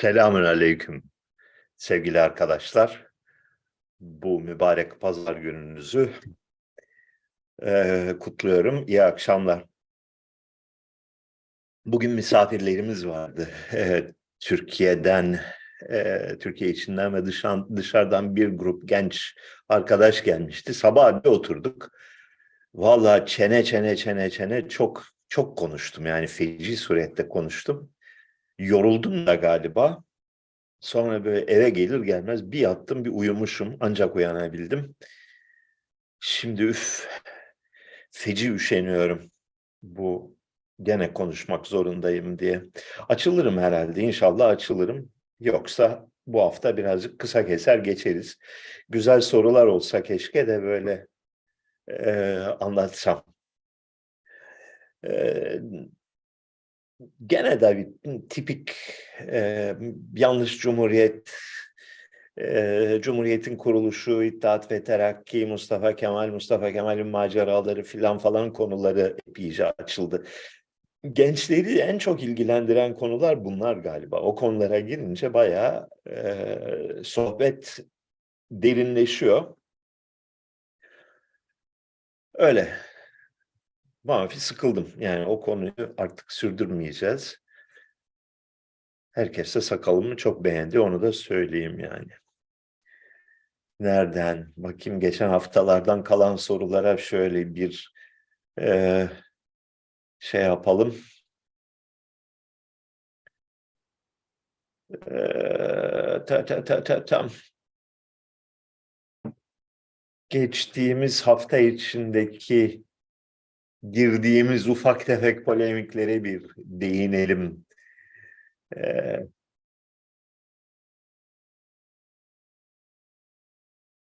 Selamün aleyküm sevgili arkadaşlar. Bu mübarek pazar gününüzü eee, kutluyorum. İyi akşamlar. Bugün misafirlerimiz vardı. Eee, Türkiye'den, eee, Türkiye içinden ve dışan, dışarıdan bir grup genç arkadaş gelmişti. Sabah bir oturduk. Vallahi çene çene çene çene çok çok konuştum. Yani feci surette konuştum. Yoruldum da galiba. Sonra böyle eve gelir gelmez bir yattım bir uyumuşum ancak uyanabildim. Şimdi üf feci üşeniyorum bu gene konuşmak zorundayım diye. Açılırım herhalde inşallah açılırım. Yoksa bu hafta birazcık kısa keser geçeriz. Güzel sorular olsa keşke de böyle eee, anlatsam. Eee, gene de bir tipik eee, yanlış cumhuriyet, eee, cumhuriyetin kuruluşu, İttihat ve Terakki, Mustafa Kemal, Mustafa Kemal'in maceraları filan falan konuları epeyce açıldı. Gençleri en çok ilgilendiren konular bunlar galiba. O konulara girince bayağı eee, sohbet derinleşiyor. Öyle. Mafi sıkıldım. Yani o konuyu artık sürdürmeyeceğiz. Herkes de sakalımı çok beğendi. Onu da söyleyeyim yani. Nereden? Bakayım geçen haftalardan kalan sorulara şöyle bir eee, şey yapalım. Eee, ta, ta, ta, ta, tam. Geçtiğimiz hafta içindeki girdiğimiz ufak tefek polemiklere bir değinelim. Eee,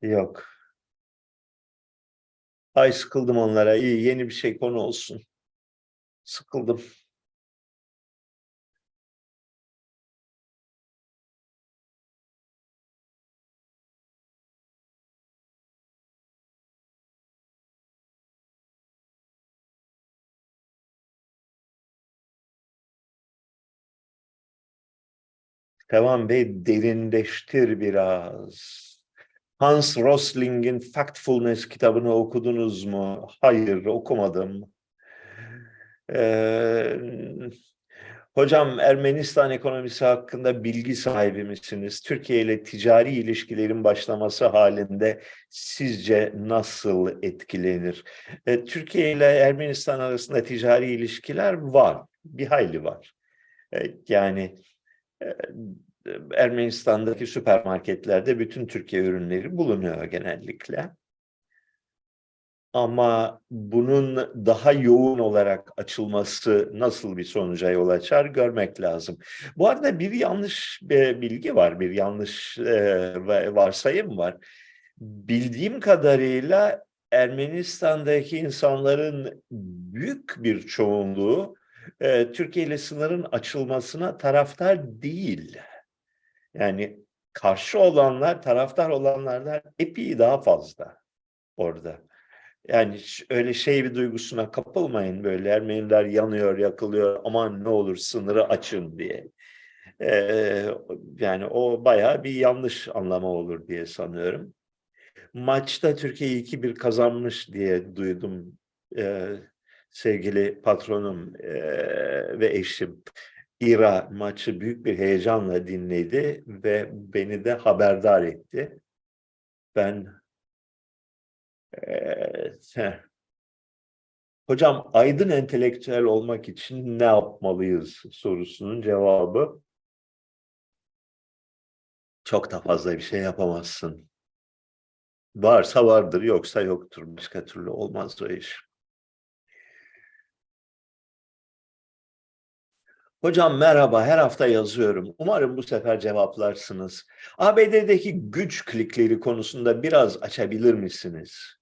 yok. Ay sıkıldım onlara. İyi yeni bir şey konu olsun. Sıkıldım. Tevan Bey derinleştir biraz. Hans Rosling'in Factfulness kitabını okudunuz mu? Hayır, okumadım. Ee, hocam Ermenistan ekonomisi hakkında bilgi sahibi misiniz? Türkiye ile ticari ilişkilerin başlaması halinde sizce nasıl etkilenir? Ee, Türkiye ile Ermenistan arasında ticari ilişkiler var, bir hayli var. Ee, yani Ermenistan'daki süpermarketlerde bütün Türkiye ürünleri bulunuyor genellikle. Ama bunun daha yoğun olarak açılması nasıl bir sonuca yol açar görmek lazım. Bu arada bir yanlış bir bilgi var, bir yanlış varsayım var. Bildiğim kadarıyla Ermenistan'daki insanların büyük bir çoğunluğu e, Türkiye ile sınırın açılmasına taraftar değil. Yani karşı olanlar, taraftar olanlardan epey daha fazla orada. Yani öyle şey bir duygusuna kapılmayın böyle Ermeniler yanıyor, yakılıyor, aman ne olur sınırı açın diye. Ee, yani o bayağı bir yanlış anlama olur diye sanıyorum. Maçta Türkiye 2-1 kazanmış diye duydum ee, sevgili patronum ee, ve eşim. İra maçı büyük bir heyecanla dinledi ve beni de haberdar etti. Ben ee, hocam aydın entelektüel olmak için ne yapmalıyız sorusunun cevabı çok da fazla bir şey yapamazsın. Varsa vardır, yoksa yoktur. Başka türlü olmaz o iş. Hocam merhaba, her hafta yazıyorum. Umarım bu sefer cevaplarsınız. ABD'deki güç klikleri konusunda biraz açabilir misiniz?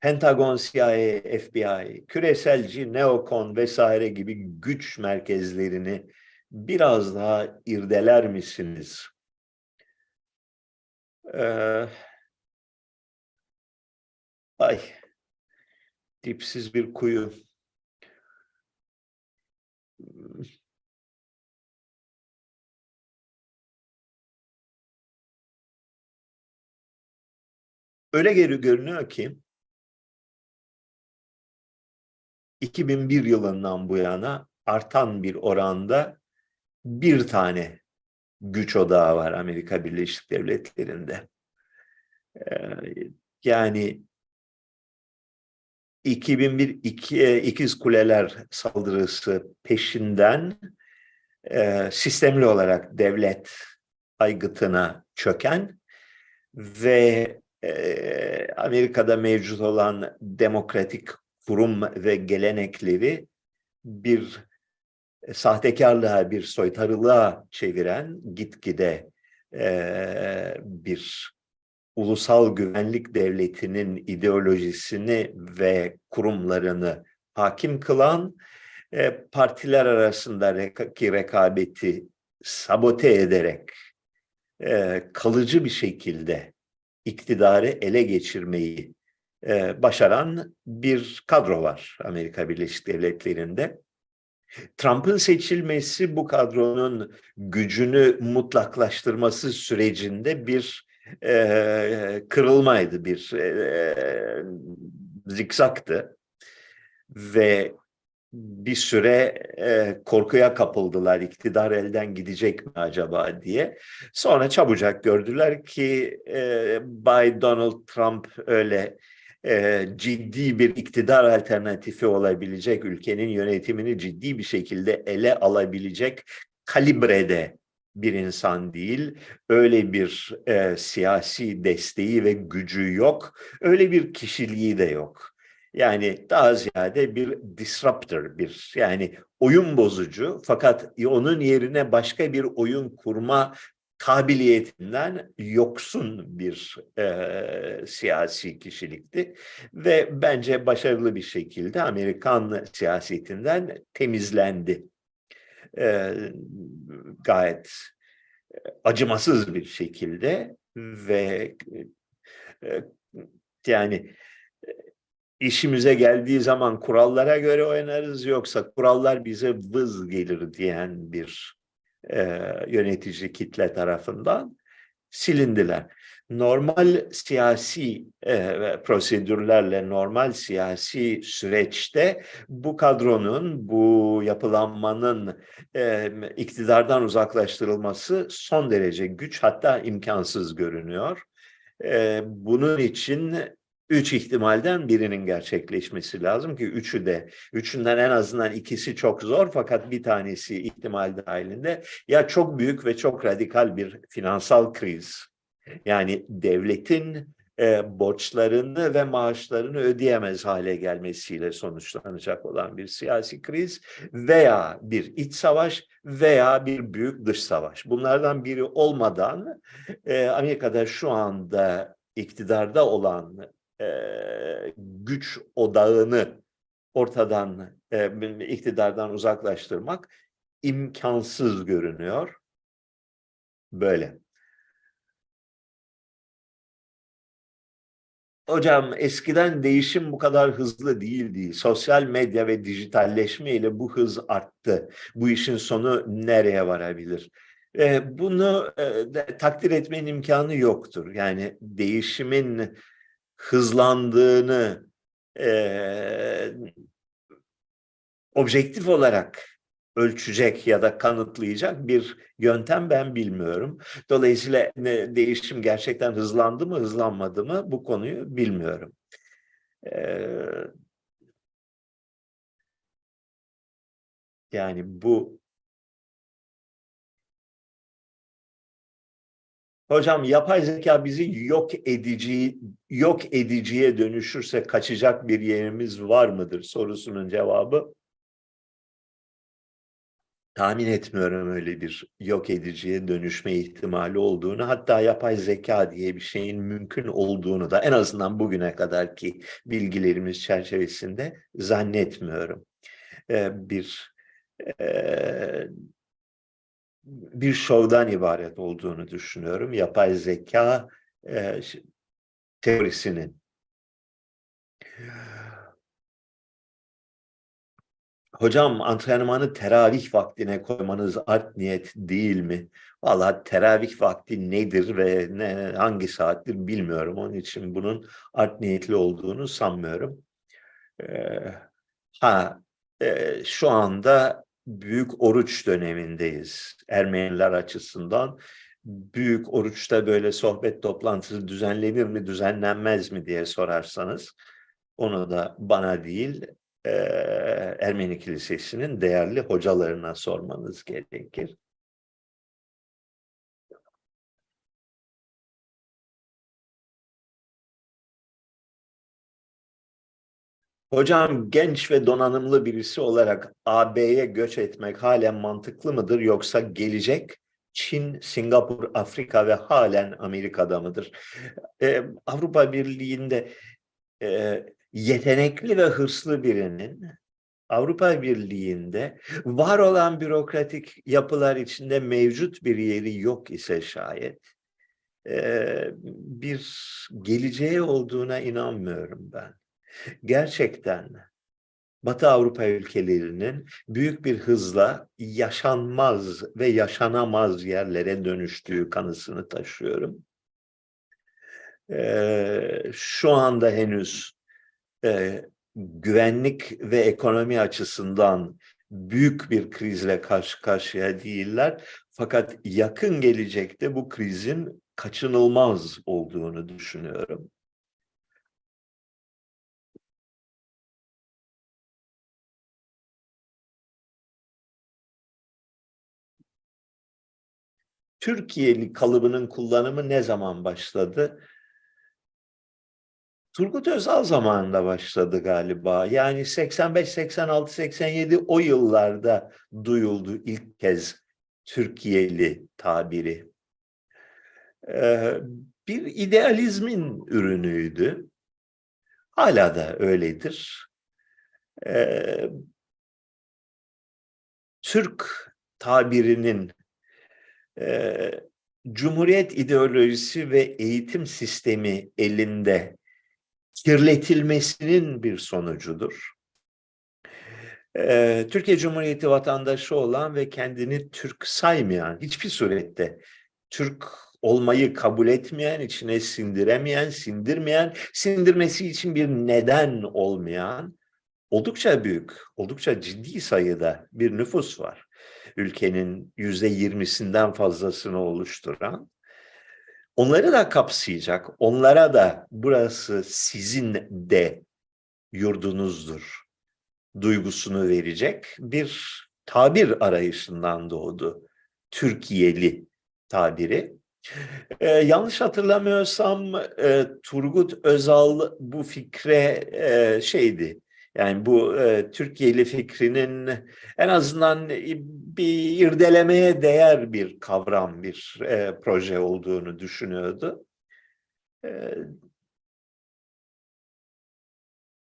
Pentagon, CIA, FBI, küreselci, neokon vesaire gibi güç merkezlerini biraz daha irdeler misiniz? Ee, ay, dipsiz bir kuyu. Öyle geri görünüyor ki 2001 yılından bu yana artan bir oranda bir tane güç odağı var Amerika Birleşik Devletleri'nde. Ee, yani 2001 iki, e, İkiz Kuleler saldırısı peşinden e, sistemli olarak devlet aygıtına çöken ve e, Amerika'da mevcut olan demokratik kurum ve gelenekleri bir sahtekarlığa, bir soytarılığa çeviren gitgide e, bir ulusal güvenlik devletinin ideolojisini ve kurumlarını hakim kılan e, partiler arasındaki rekabeti sabote ederek e, kalıcı bir şekilde iktidarı ele geçirmeyi e, başaran bir kadro var Amerika Birleşik Devletleri'nde. Trump'ın seçilmesi bu kadronun gücünü mutlaklaştırması sürecinde bir e, kırılmaydı, bir e, zikzaktı. Ve bir süre e, korkuya kapıldılar iktidar elden gidecek mi acaba diye. Sonra çabucak gördüler ki e, Bay Donald Trump öyle e, ciddi bir iktidar alternatifi olabilecek, ülkenin yönetimini ciddi bir şekilde ele alabilecek kalibrede bir insan değil, öyle bir e, siyasi desteği ve gücü yok, öyle bir kişiliği de yok. Yani daha ziyade bir disruptor, bir yani oyun bozucu fakat onun yerine başka bir oyun kurma kabiliyetinden yoksun bir e, siyasi kişilikti ve bence başarılı bir şekilde Amerikan siyasetinden temizlendi. E, gayet acımasız bir şekilde ve e, yani işimize geldiği zaman kurallara göre oynarız yoksa kurallar bize vız gelir diyen bir e, yönetici kitle tarafından silindiler. Normal siyasi e, prosedürlerle, normal siyasi süreçte bu kadronun, bu yapılanmanın e, iktidardan uzaklaştırılması son derece güç hatta imkansız görünüyor. E, bunun için üç ihtimalden birinin gerçekleşmesi lazım ki üçü de, üçünden en azından ikisi çok zor fakat bir tanesi ihtimal dahilinde ya çok büyük ve çok radikal bir finansal kriz. Yani devletin e, borçlarını ve maaşlarını ödeyemez hale gelmesiyle sonuçlanacak olan bir siyasi kriz veya bir iç savaş veya bir büyük dış savaş. Bunlardan biri olmadan e, Amerika'da şu anda iktidarda olan güç odağını ortadan iktidardan uzaklaştırmak imkansız görünüyor. Böyle. Hocam eskiden değişim bu kadar hızlı değildi. Sosyal medya ve dijitalleşme ile bu hız arttı. Bu işin sonu nereye varabilir? Bunu takdir etmenin imkanı yoktur. Yani değişimin hızlandığını e, objektif olarak ölçecek ya da kanıtlayacak bir yöntem ben bilmiyorum. Dolayısıyla ne, değişim gerçekten hızlandı mı hızlanmadı mı bu konuyu bilmiyorum. Ee, yani bu Hocam yapay zeka bizi yok edici yok ediciye dönüşürse kaçacak bir yerimiz var mıdır sorusunun cevabı tahmin etmiyorum öyle bir yok ediciye dönüşme ihtimali olduğunu hatta yapay zeka diye bir şeyin mümkün olduğunu da en azından bugüne kadarki bilgilerimiz çerçevesinde zannetmiyorum. Ee, bir e, bir şovdan ibaret olduğunu düşünüyorum. Yapay zeka e, teorisinin. Hocam antrenmanı teravih vaktine koymanız art niyet değil mi? Vallahi teravih vakti nedir ve ne, hangi saattir bilmiyorum. Onun için bunun art niyetli olduğunu sanmıyorum. Ee, ha, e, şu anda büyük oruç dönemindeyiz Ermeniler açısından. Büyük oruçta böyle sohbet toplantısı düzenlenir mi, düzenlenmez mi diye sorarsanız onu da bana değil Ermeni Kilisesi'nin değerli hocalarına sormanız gerekir. Hocam genç ve donanımlı birisi olarak AB'ye göç etmek halen mantıklı mıdır yoksa gelecek Çin, Singapur, Afrika ve halen Amerika'da mıdır? Ee, Avrupa Birliği'nde e, yetenekli ve hırslı birinin Avrupa Birliği'nde var olan bürokratik yapılar içinde mevcut bir yeri yok ise şayet e, bir geleceği olduğuna inanmıyorum ben gerçekten Batı Avrupa ülkelerinin büyük bir hızla yaşanmaz ve yaşanamaz yerlere dönüştüğü kanısını taşıyorum. Ee, şu anda henüz e, güvenlik ve ekonomi açısından büyük bir krizle karşı karşıya değiller. Fakat yakın gelecekte bu krizin kaçınılmaz olduğunu düşünüyorum. Türkiye'li kalıbının kullanımı ne zaman başladı? Turgut Özal zamanında başladı galiba. Yani 85, 86, 87 o yıllarda duyuldu ilk kez Türkiye'li tabiri. Ee, bir idealizmin ürünüydü. Hala da öyledir. Ee, Türk tabirinin e, Cumhuriyet ideolojisi ve eğitim sistemi elinde kirletilmesinin bir sonucudur. Ee, Türkiye Cumhuriyeti vatandaşı olan ve kendini Türk saymayan, hiçbir surette Türk olmayı kabul etmeyen, içine sindiremeyen, sindirmeyen, sindirmesi için bir neden olmayan oldukça büyük, oldukça ciddi sayıda bir nüfus var ülkenin yüzde yirmisinden fazlasını oluşturan onları da kapsayacak, onlara da burası sizin de yurdunuzdur duygusunu verecek bir tabir arayışından doğdu. Türkiye'li tabiri. Ee, yanlış hatırlamıyorsam e, Turgut Özal bu fikre e, şeydi, yani bu e, Türkiye'li fikrinin en azından bir irdelemeye değer bir kavram, bir e, proje olduğunu düşünüyordu. E,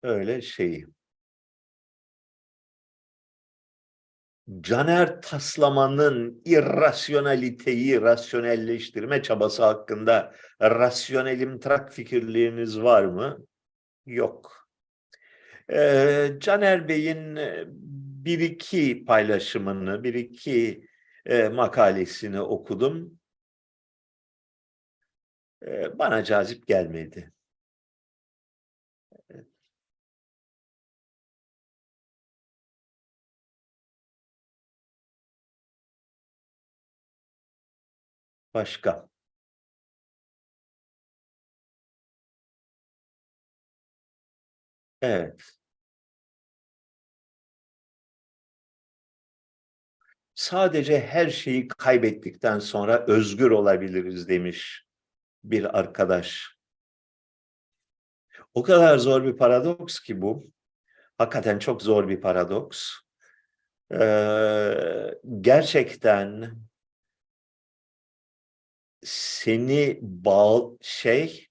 öyle şeyi. Caner Taslaman'ın irrasyonaliteyi rasyonelleştirme çabası hakkında rasyonelim trak fikirleriniz var mı? Yok. Caner Bey'in e, bir iki paylaşımını, bir iki e, makalesini okudum. Bana cazip gelmedi. Başka. Evet. Sadece her şeyi kaybettikten sonra özgür olabiliriz demiş bir arkadaş. O kadar zor bir paradoks ki bu. Hakikaten çok zor bir paradoks. Ee, gerçekten seni bağ şey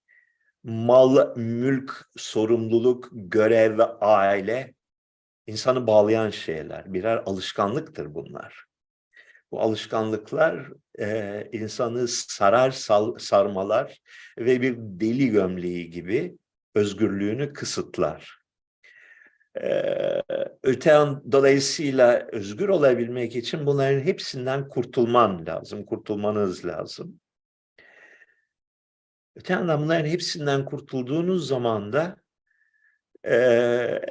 mal, mülk, sorumluluk, görev ve aile insanı bağlayan şeyler. Birer alışkanlıktır bunlar. Bu alışkanlıklar e, insanı sarar, sal, sarmalar ve bir deli gömleği gibi özgürlüğünü kısıtlar. Ee, öte yan dolayısıyla özgür olabilmek için bunların hepsinden kurtulman lazım, kurtulmanız lazım. Öte yandan bunların hepsinden kurtulduğunuz zaman da eee,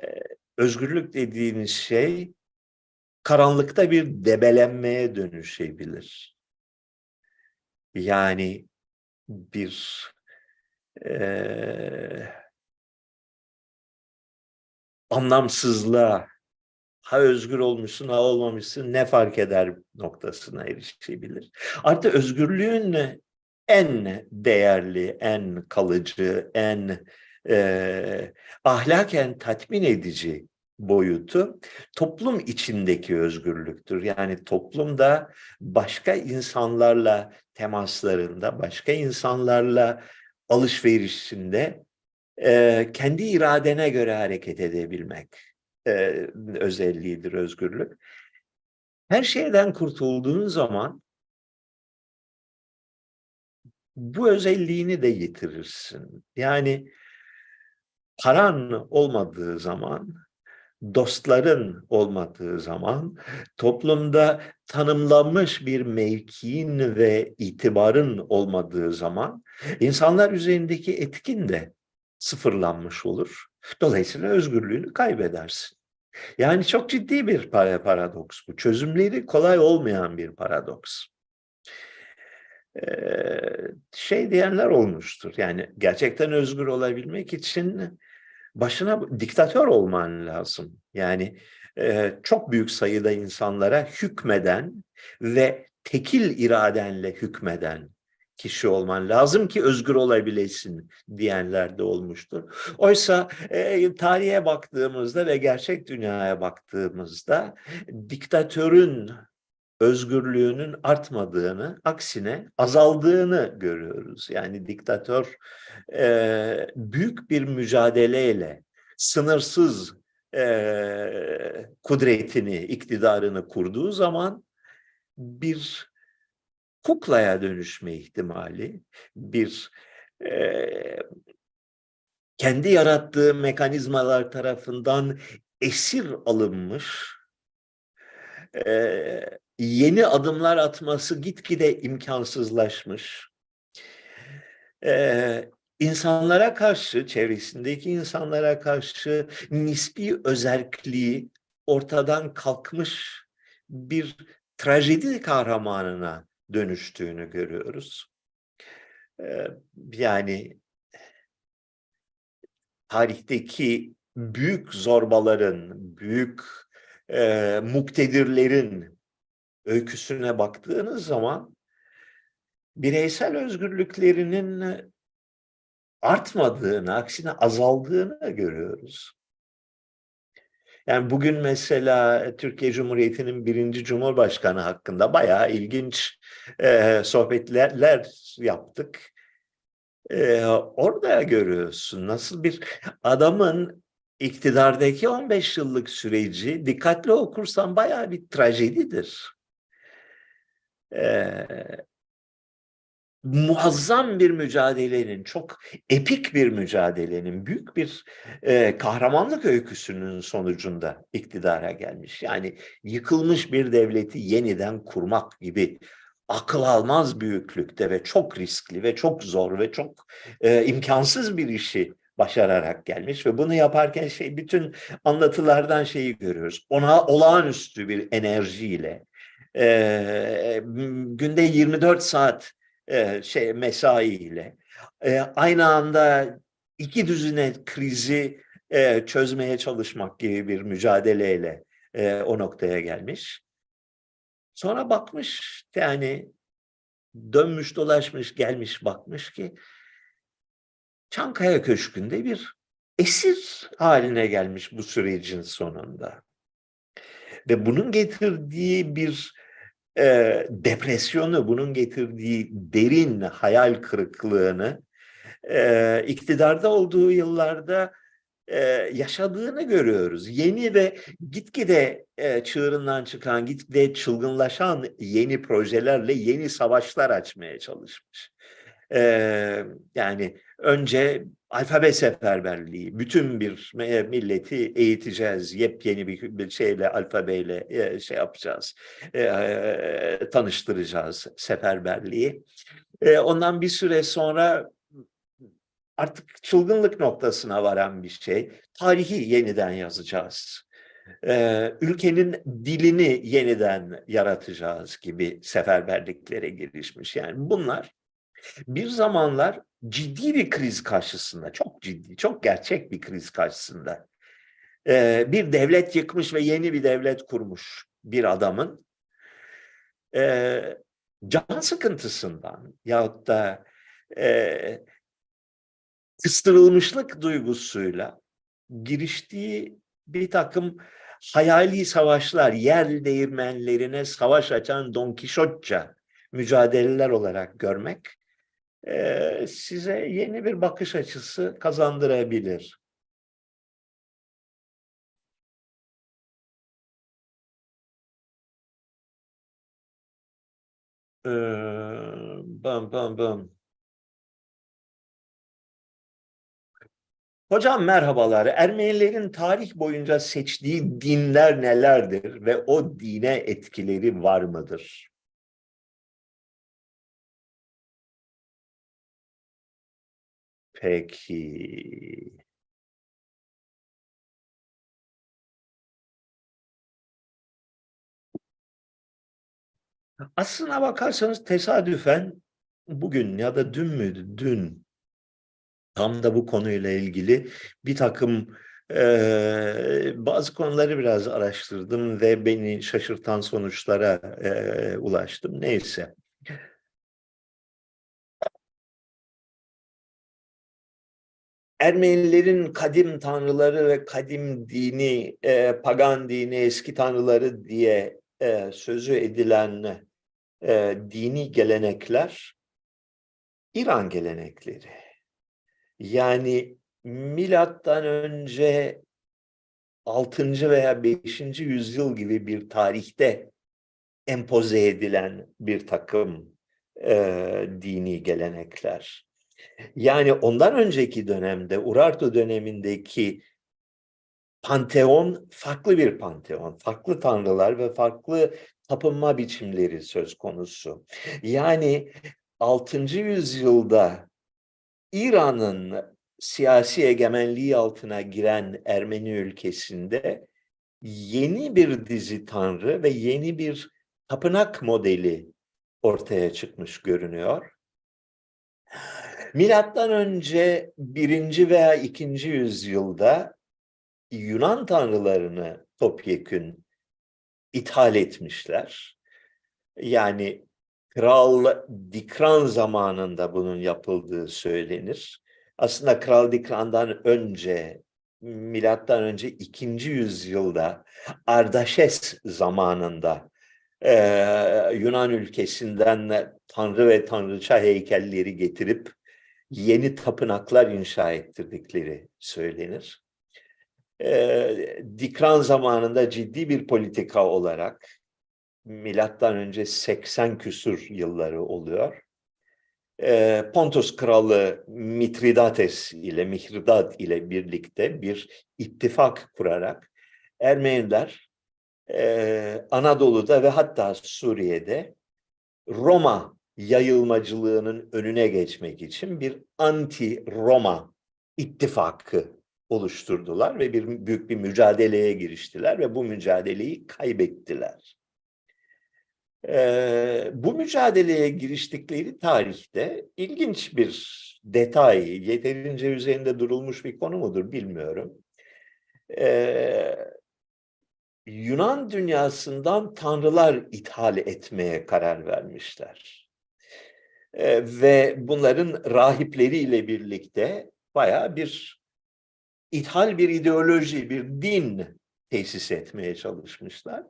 özgürlük dediğiniz şey karanlıkta bir debelenmeye dönüşebilir. Yani bir eee anlamsızlığa ha özgür olmuşsun ha olmamışsın ne fark eder noktasına erişebilir. Artı özgürlüğün en değerli, en kalıcı, en e, ahlaken tatmin edici boyutu toplum içindeki özgürlüktür. Yani toplumda başka insanlarla temaslarında, başka insanlarla alışverişinde e, kendi iradene göre hareket edebilmek e, özelliğidir özgürlük. Her şeyden kurtulduğun zaman bu özelliğini de yitirirsin. Yani paran olmadığı zaman, dostların olmadığı zaman, toplumda tanımlanmış bir mevkiin ve itibarın olmadığı zaman, insanlar üzerindeki etkin de sıfırlanmış olur. Dolayısıyla özgürlüğünü kaybedersin. Yani çok ciddi bir paradoks bu. Çözümleri kolay olmayan bir paradoks. Ee, şey diyenler olmuştur. Yani gerçekten özgür olabilmek için başına diktatör olman lazım. Yani e, çok büyük sayıda insanlara hükmeden ve tekil iradenle hükmeden kişi olman lazım ki özgür olabilesin diyenler de olmuştur. Oysa e, tarihe baktığımızda ve gerçek dünyaya baktığımızda diktatörün özgürlüğünün artmadığını, aksine azaldığını görüyoruz. Yani diktatör e, büyük bir mücadeleyle sınırsız e, kudretini, iktidarını kurduğu zaman bir kuklaya dönüşme ihtimali, bir e, kendi yarattığı mekanizmalar tarafından esir alınmış, yeni adımlar atması gitgide imkansızlaşmış, e, insanlara karşı, çevresindeki insanlara karşı nispi özerkliği ortadan kalkmış bir trajedi kahramanına dönüştüğünü görüyoruz. Yani tarihteki büyük zorbaların, büyük e, muktedirlerin öyküsüne baktığınız zaman bireysel özgürlüklerinin artmadığını, aksine azaldığını görüyoruz. Yani bugün mesela Türkiye Cumhuriyeti'nin birinci Cumhurbaşkanı hakkında bayağı ilginç e, sohbetler yaptık. E, orada görüyorsun nasıl bir adamın iktidardaki 15 yıllık süreci dikkatli okursan bayağı bir trajedidir. Muazzam bir mücadelenin, çok epik bir mücadelenin, büyük bir e, kahramanlık öyküsünün sonucunda iktidara gelmiş. Yani yıkılmış bir devleti yeniden kurmak gibi akıl almaz büyüklükte ve çok riskli ve çok zor ve çok e, imkansız bir işi başararak gelmiş ve bunu yaparken şey bütün anlatılardan şeyi görüyoruz. Ona olağanüstü bir enerjiyle e, günde 24 saat e, şey mesaiyle e, aynı anda iki düzine krizi e, çözmeye çalışmak gibi bir mücadeleyle e, o noktaya gelmiş. Sonra bakmış yani dönmüş dolaşmış gelmiş bakmış ki Çankaya Köşkü'nde bir esir haline gelmiş bu sürecin sonunda. Ve bunun getirdiği bir e, depresyonu, bunun getirdiği derin hayal kırıklığını e, iktidarda olduğu yıllarda e, yaşadığını görüyoruz. Yeni ve gitgide e, çığırından çıkan, gitgide çılgınlaşan yeni projelerle yeni savaşlar açmaya çalışmış. Ee, yani önce alfabe seferberliği, bütün bir milleti eğiteceğiz, yepyeni bir, şeyle, alfabeyle e, şey yapacağız, e, tanıştıracağız seferberliği. E, ondan bir süre sonra artık çılgınlık noktasına varan bir şey. Tarihi yeniden yazacağız. Ülkenin dilini yeniden yaratacağız gibi seferberliklere girişmiş. Yani bunlar bir zamanlar ciddi bir kriz karşısında, çok ciddi, çok gerçek bir kriz karşısında ee, bir devlet yıkmış ve yeni bir devlet kurmuş bir adamın e, can sıkıntısından yahut da e, kıstırılmışlık duygusuyla giriştiği bir takım hayali savaşlar, yer değirmenlerine savaş açan Don Kişotça mücadeleler olarak görmek size yeni bir bakış açısı kazandırabilir. Bam bam bam. Hocam merhabalar. Ermenilerin tarih boyunca seçtiği dinler nelerdir ve o dine etkileri var mıdır? Peki. Aslına bakarsanız tesadüfen bugün ya da dün müydü? Dün tam da bu konuyla ilgili bir takım e, bazı konuları biraz araştırdım ve beni şaşırtan sonuçlara e, ulaştım. Neyse. Ermenilerin kadim tanrıları ve kadim dini, e, pagan dini, eski tanrıları diye e, sözü edilen e, dini gelenekler İran gelenekleri. Yani milattan önce 6. veya 5. yüzyıl gibi bir tarihte empoze edilen bir takım e, dini gelenekler. Yani ondan önceki dönemde, Urartu dönemindeki panteon farklı bir panteon, farklı tanrılar ve farklı tapınma biçimleri söz konusu. Yani 6. yüzyılda İran'ın siyasi egemenliği altına giren Ermeni ülkesinde yeni bir dizi tanrı ve yeni bir tapınak modeli ortaya çıkmış görünüyor. Milattan önce birinci veya ikinci yüzyılda Yunan tanrılarını topyekün ithal etmişler. Yani Kral Dikran zamanında bunun yapıldığı söylenir. Aslında Kral Dikran'dan önce milattan önce 2. yüzyılda Ardaşes zamanında e, Yunan ülkesinden tanrı ve tanrıça heykelleri getirip yeni tapınaklar inşa ettirdikleri söylenir. E, Dikran zamanında ciddi bir politika olarak milattan önce 80 küsur yılları oluyor. Pontus kralı Mitridates ile Mihridat ile birlikte bir ittifak kurarak Ermeniler Anadolu'da ve hatta Suriye'de Roma yayılmacılığının önüne geçmek için bir anti-Roma ittifakı oluşturdular ve bir büyük bir mücadeleye giriştiler ve bu mücadeleyi kaybettiler. Ee, bu mücadeleye giriştikleri tarihte ilginç bir detay, yeterince üzerinde durulmuş bir konu mudur bilmiyorum. Ee, Yunan dünyasından tanrılar ithal etmeye karar vermişler. Ee, ve bunların rahipleriyle birlikte baya bir ithal bir ideoloji, bir din tesis etmeye çalışmışlar.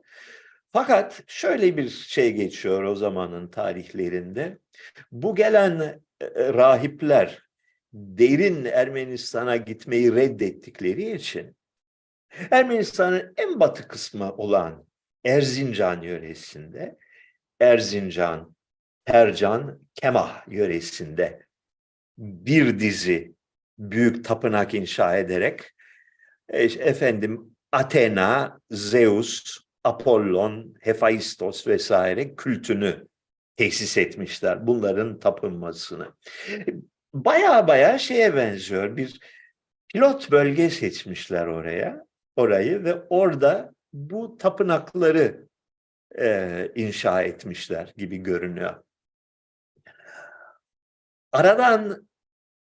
Fakat şöyle bir şey geçiyor o zamanın tarihlerinde. Bu gelen e, e, rahipler derin Ermenistan'a gitmeyi reddettikleri için Ermenistan'ın en batı kısmı olan Erzincan yöresinde Erzincan, Tercan, Kemah yöresinde bir dizi büyük tapınak inşa ederek e, efendim Athena, Zeus, Apollon, Hephaistos vesaire kültünü tesis etmişler. Bunların tapınmasını. Baya baya şeye benziyor. Bir pilot bölge seçmişler oraya, orayı ve orada bu tapınakları e, inşa etmişler gibi görünüyor. Aradan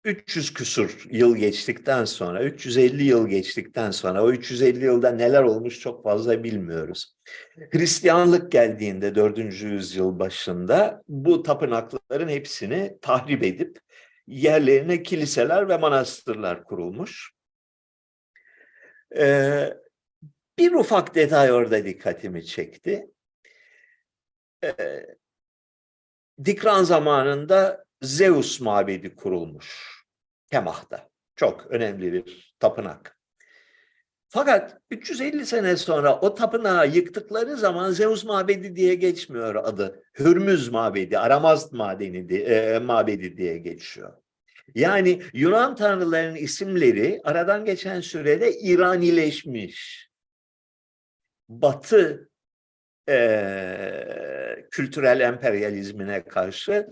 300 küsur yıl geçtikten sonra, 350 yıl geçtikten sonra, o 350 yılda neler olmuş çok fazla bilmiyoruz. Hristiyanlık geldiğinde 4. yüzyıl başında bu tapınakların hepsini tahrip edip yerlerine kiliseler ve manastırlar kurulmuş. Ee, bir ufak detay orada dikkatimi çekti. Ee, Dikran zamanında Zeus mabedi kurulmuş. Kemah'ta. Çok önemli bir tapınak. Fakat 350 sene sonra o tapınağı yıktıkları zaman Zeus mabedi diye geçmiyor adı. Hürmüz mabedi, Aramaz madeni, e, mabedi diye geçiyor. Yani Yunan tanrılarının isimleri aradan geçen sürede İranileşmiş. Batı e, kültürel emperyalizmine karşı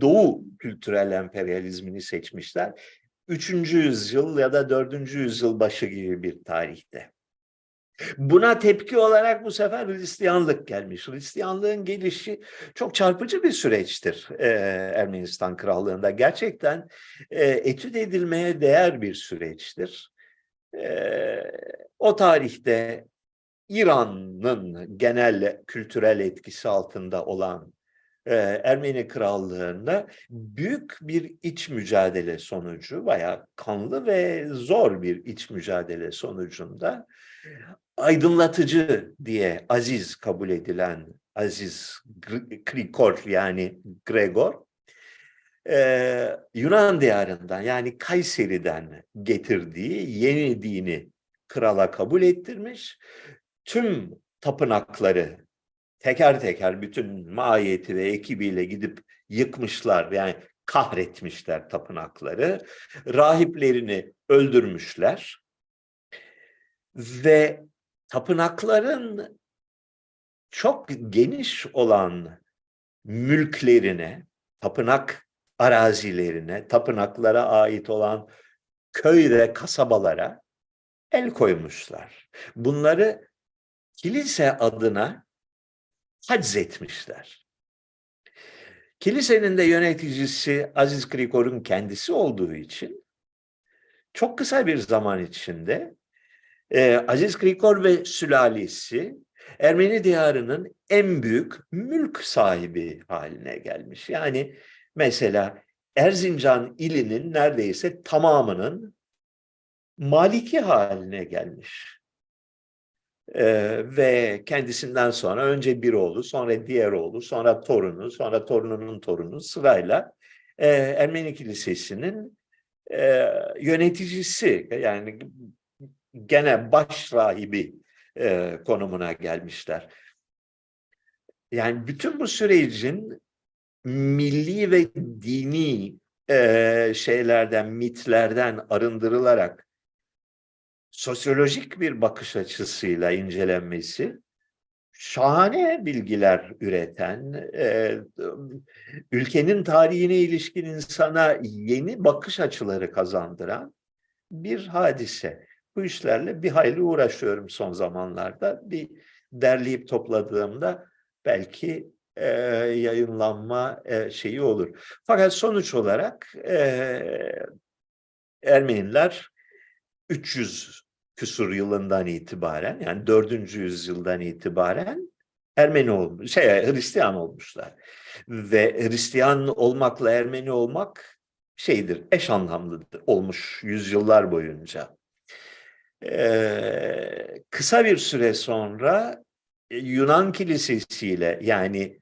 Doğu kültürel emperyalizmini seçmişler. Üçüncü yüzyıl ya da dördüncü yüzyıl başı gibi bir tarihte. Buna tepki olarak bu sefer Hristiyanlık gelmiş. Hristiyanlığın gelişi çok çarpıcı bir süreçtir e, Ermenistan Krallığı'nda. Gerçekten e, etüt edilmeye değer bir süreçtir. E, o tarihte İran'ın genel kültürel etkisi altında olan e, Ermeni Krallığı'nda büyük bir iç mücadele sonucu, bayağı kanlı ve zor bir iç mücadele sonucunda aydınlatıcı diye aziz kabul edilen Aziz Krikor yani Gregor e, Yunan diyarından yani Kayseri'den getirdiği yeni dini krala kabul ettirmiş. Tüm tapınakları teker teker bütün maiyeti ve ekibiyle gidip yıkmışlar. Yani kahretmişler tapınakları. Rahiplerini öldürmüşler. Ve tapınakların çok geniş olan mülklerine, tapınak arazilerine, tapınaklara ait olan köy ve kasabalara el koymuşlar. Bunları kilise adına etmişler. Kilisenin de yöneticisi Aziz Krikor'un kendisi olduğu için çok kısa bir zaman içinde e, Aziz Krikor ve sülalesi Ermeni diyarının en büyük mülk sahibi haline gelmiş. Yani mesela Erzincan ilinin neredeyse tamamının maliki haline gelmiş. Ee, ve kendisinden sonra önce bir oğlu, sonra diğer oğlu, sonra torunu, sonra torununun torunu sırayla e, Ermeni Kilisesi'nin e, yöneticisi yani gene baş rahibi e, konumuna gelmişler. Yani bütün bu sürecin milli ve dini e, şeylerden, mitlerden arındırılarak sosyolojik bir bakış açısıyla incelenmesi şahane bilgiler üreten, e, ülkenin tarihine ilişkin insana yeni bakış açıları kazandıran bir hadise. Bu işlerle bir hayli uğraşıyorum son zamanlarda. Bir derleyip topladığımda belki e, yayınlanma e, şeyi olur. Fakat sonuç olarak e, Ermeniler 300 küsur yılından itibaren yani 4. yüzyıldan itibaren Ermeni olmuş, şey Hristiyan olmuşlar. Ve Hristiyan olmakla Ermeni olmak şeydir, eş anlamlıdır olmuş yüzyıllar boyunca. Ee, kısa bir süre sonra Yunan kilisesiyle yani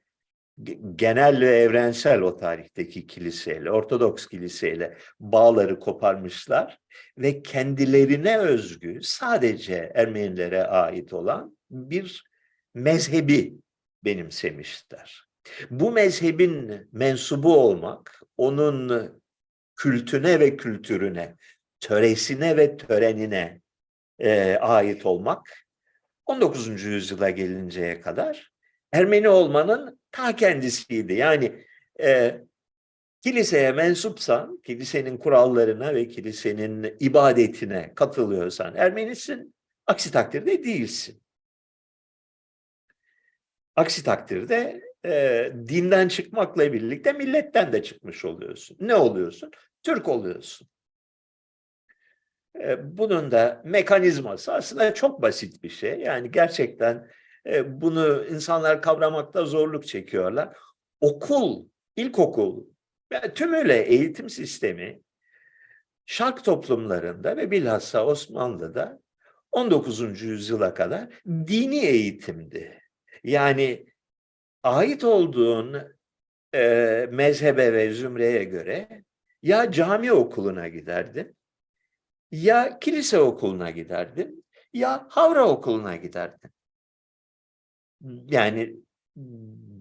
genel ve evrensel o tarihteki kiliseyle, Ortodoks kiliseyle bağları koparmışlar ve kendilerine özgü sadece Ermenilere ait olan bir mezhebi benimsemişler. Bu mezhebin mensubu olmak, onun kültüne ve kültürüne, töresine ve törenine e, ait olmak 19. yüzyıla gelinceye kadar Ermeni olmanın ta kendisiydi. Yani e, kiliseye mensupsan, kilisenin kurallarına ve kilisenin ibadetine katılıyorsan Ermenisin, aksi takdirde değilsin. Aksi takdirde e, dinden çıkmakla birlikte milletten de çıkmış oluyorsun. Ne oluyorsun? Türk oluyorsun. E, bunun da mekanizması aslında çok basit bir şey. Yani gerçekten e, bunu insanlar kavramakta zorluk çekiyorlar. Okul, ilkokul ve tümüyle eğitim sistemi şark toplumlarında ve bilhassa Osmanlı'da 19. yüzyıla kadar dini eğitimdi. Yani ait olduğun e, mezhebe ve zümreye göre ya cami okuluna giderdin, ya kilise okuluna giderdin, ya havra okuluna giderdin. Yani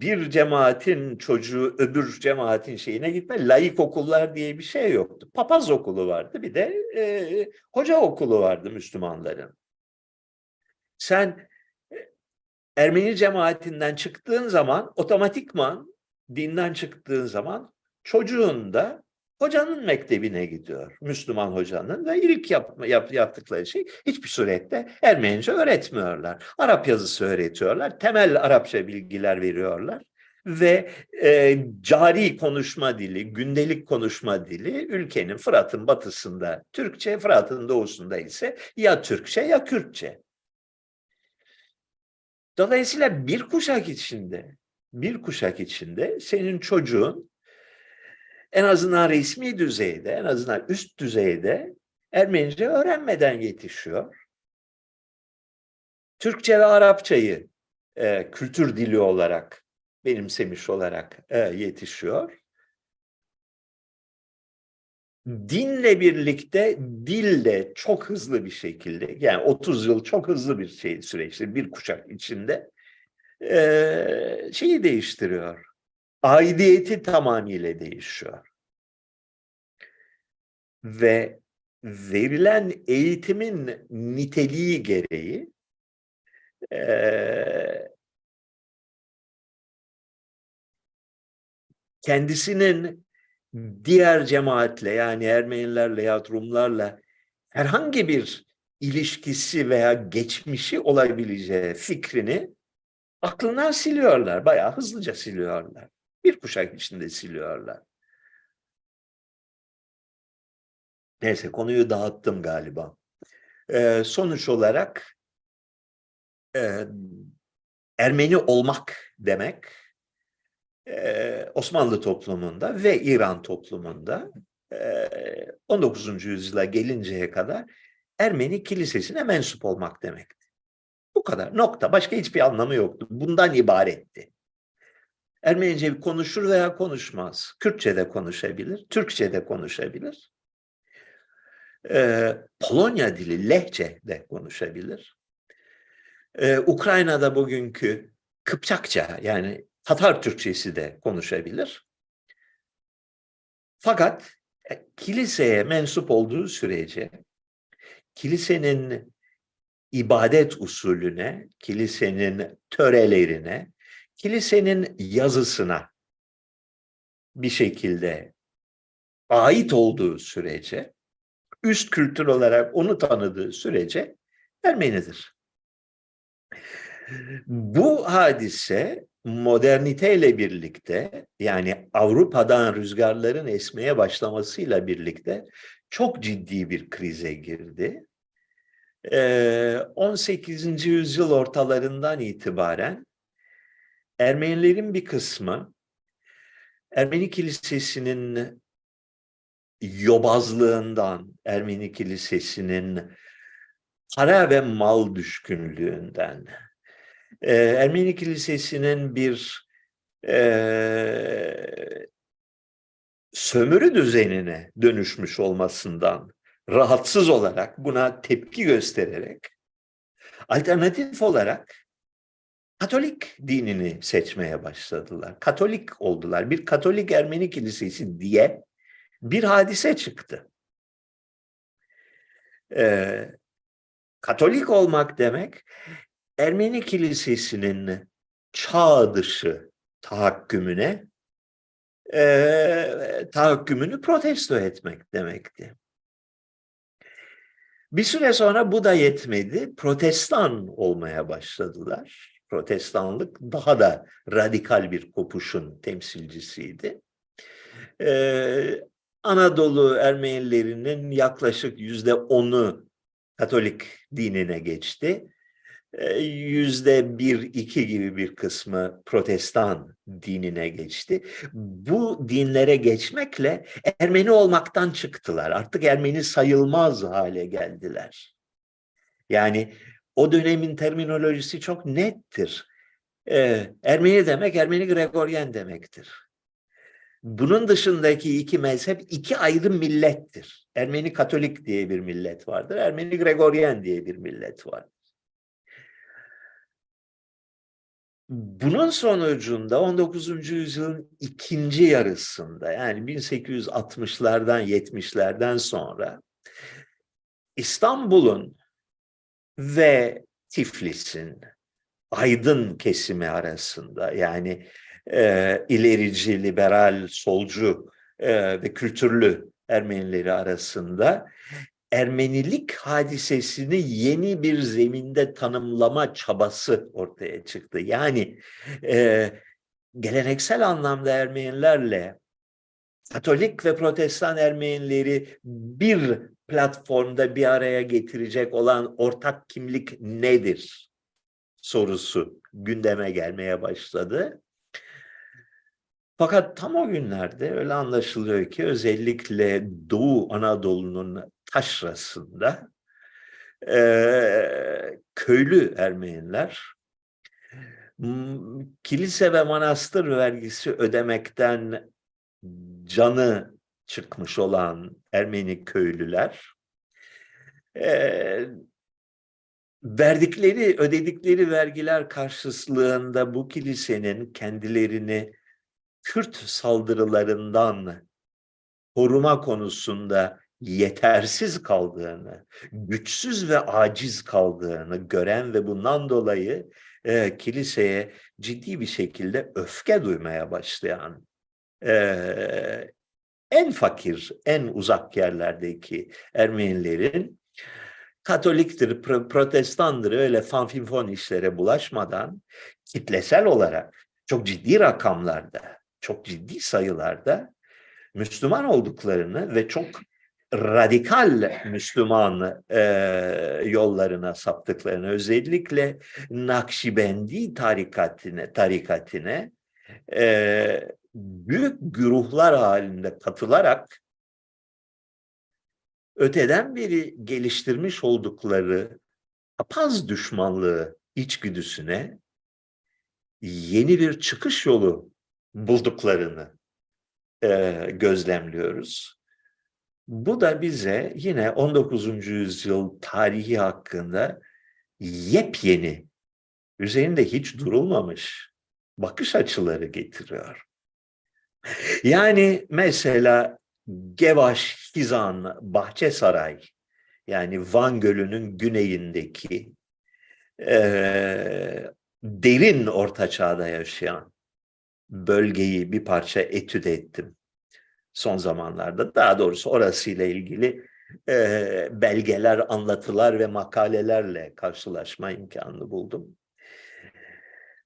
bir cemaatin çocuğu öbür cemaatin şeyine gitme. Laik okullar diye bir şey yoktu. Papaz okulu vardı. Bir de e, hoca okulu vardı Müslümanların. Sen e, Ermeni cemaatinden çıktığın zaman otomatikman dinden çıktığın zaman çocuğun da hocanın mektebine gidiyor. Müslüman hocanın ve ilk yapma, yap, yaptıkları şey hiçbir surette Ermenice öğretmiyorlar. Arap yazısı öğretiyorlar. Temel Arapça bilgiler veriyorlar. Ve e, cari konuşma dili, gündelik konuşma dili ülkenin Fırat'ın batısında Türkçe, Fırat'ın doğusunda ise ya Türkçe ya Kürtçe. Dolayısıyla bir kuşak içinde, bir kuşak içinde senin çocuğun en azından resmi düzeyde, en azından üst düzeyde Ermenice öğrenmeden yetişiyor. Türkçe ve Arapçayı e, kültür dili olarak benimsemiş olarak e, yetişiyor. Dinle birlikte dil de çok hızlı bir şekilde yani 30 yıl çok hızlı bir şey süreçte bir kuşak içinde e, şeyi değiştiriyor. Aidiyeti tamamıyla değişiyor. Ve verilen eğitimin niteliği gereği e, kendisinin diğer cemaatle yani Ermenilerle ya Rumlarla herhangi bir ilişkisi veya geçmişi olabileceği fikrini aklından siliyorlar. Bayağı hızlıca siliyorlar. Bir kuşak içinde siliyorlar. Neyse konuyu dağıttım galiba. Ee, sonuç olarak e, Ermeni olmak demek e, Osmanlı toplumunda ve İran toplumunda e, 19. yüzyıla gelinceye kadar Ermeni kilisesine mensup olmak demekti. Bu kadar. Nokta. Başka hiçbir anlamı yoktu. Bundan ibaretti. Ermenice konuşur veya konuşmaz. Kürtçe de konuşabilir, Türkçe de konuşabilir. Ee, Polonya dili, Lehçe de konuşabilir. Ee, Ukrayna'da bugünkü Kıpçakça yani Tatar Türkçesi de konuşabilir. Fakat e, kiliseye mensup olduğu sürece kilisenin ibadet usulüne, kilisenin törelerine, kilisenin yazısına bir şekilde ait olduğu sürece, üst kültür olarak onu tanıdığı sürece Ermenidir. Bu hadise moderniteyle birlikte yani Avrupa'dan rüzgarların esmeye başlamasıyla birlikte çok ciddi bir krize girdi. 18. yüzyıl ortalarından itibaren Ermenilerin bir kısmı Ermeni kilisesinin yobazlığından, Ermeni kilisesinin para ve mal düşkünlüğünden, Ermeni kilisesinin bir e, sömürü düzenine dönüşmüş olmasından rahatsız olarak buna tepki göstererek alternatif olarak Katolik dinini seçmeye başladılar. Katolik oldular. Bir Katolik Ermeni Kilisesi diye bir hadise çıktı. Ee, Katolik olmak demek Ermeni kilisesinin çağ dışı tahakkümüne e, tahakkümünü protesto etmek demekti. Bir süre sonra bu da yetmedi. Protestan olmaya başladılar. Protestanlık daha da radikal bir kopuşun temsilcisiydi. Ee, Anadolu Ermenilerinin yaklaşık yüzde onu Katolik dinine geçti. Ee, yüzde bir, iki gibi bir kısmı protestan dinine geçti. Bu dinlere geçmekle Ermeni olmaktan çıktılar. Artık Ermeni sayılmaz hale geldiler. Yani o dönemin terminolojisi çok nettir. Ee, Ermeni demek Ermeni Gregoryen demektir. Bunun dışındaki iki mezhep iki ayrı millettir. Ermeni Katolik diye bir millet vardır. Ermeni Gregoryen diye bir millet vardır. Bunun sonucunda 19. yüzyılın ikinci yarısında yani 1860'lardan 70'lerden sonra İstanbul'un ve Tiflis'in aydın kesimi arasında yani e, ilerici, liberal, solcu e, ve kültürlü Ermenileri arasında Ermenilik hadisesini yeni bir zeminde tanımlama çabası ortaya çıktı. Yani e, geleneksel anlamda Ermenilerle Katolik ve Protestan Ermenileri bir platformda bir araya getirecek olan ortak kimlik nedir sorusu gündeme gelmeye başladı. Fakat tam o günlerde öyle anlaşılıyor ki özellikle Doğu Anadolu'nun taşrasında e, köylü Ermeniler kilise ve manastır vergisi ödemekten canı çıkmış olan Ermeni köylüler e, verdikleri, ödedikleri vergiler karşılığında bu kilisenin kendilerini Kürt saldırılarından koruma konusunda yetersiz kaldığını, güçsüz ve aciz kaldığını gören ve bundan dolayı e, kiliseye ciddi bir şekilde öfke duymaya başlayan e, en fakir, en uzak yerlerdeki Ermenilerin Katoliktir, protestandır öyle fanfinfon işlere bulaşmadan kitlesel olarak çok ciddi rakamlarda, çok ciddi sayılarda Müslüman olduklarını ve çok radikal Müslüman e, yollarına saptıklarını özellikle Nakşibendi tarikatine, tarikatine e, büyük güruhlar halinde katılarak öteden beri geliştirmiş oldukları apaz düşmanlığı içgüdüsüne yeni bir çıkış yolu bulduklarını e, gözlemliyoruz. Bu da bize yine 19. yüzyıl tarihi hakkında yepyeni, üzerinde hiç durulmamış bakış açıları getiriyor. Yani mesela Gevaş, Hizan, Bahçesaray yani Van Gölü'nün güneyindeki e, derin orta çağda yaşayan bölgeyi bir parça etüt ettim son zamanlarda. Daha doğrusu orasıyla ilgili e, belgeler, anlatılar ve makalelerle karşılaşma imkanı buldum.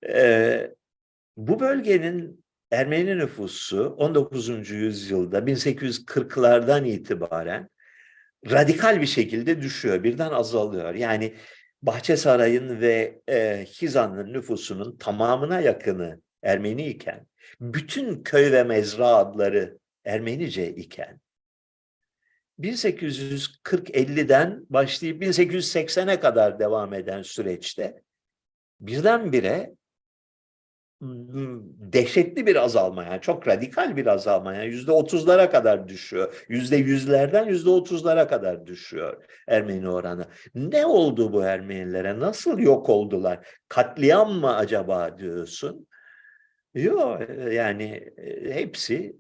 E, bu bölgenin Ermeni nüfusu 19. yüzyılda 1840'lardan itibaren radikal bir şekilde düşüyor, birden azalıyor. Yani Bahçesaray'ın ve e, Hizan'ın nüfusunun tamamına yakını Ermeni iken, bütün köy ve mezra adları Ermenice iken 1840-50'den başlayıp 1880'e kadar devam eden süreçte birdenbire dehşetli bir azalma yani çok radikal bir azalma yani yüzde otuzlara kadar düşüyor. Yüzde yüzlerden yüzde otuzlara kadar düşüyor Ermeni oranı. Ne oldu bu Ermenilere? Nasıl yok oldular? Katliam mı acaba diyorsun? Yok yani hepsi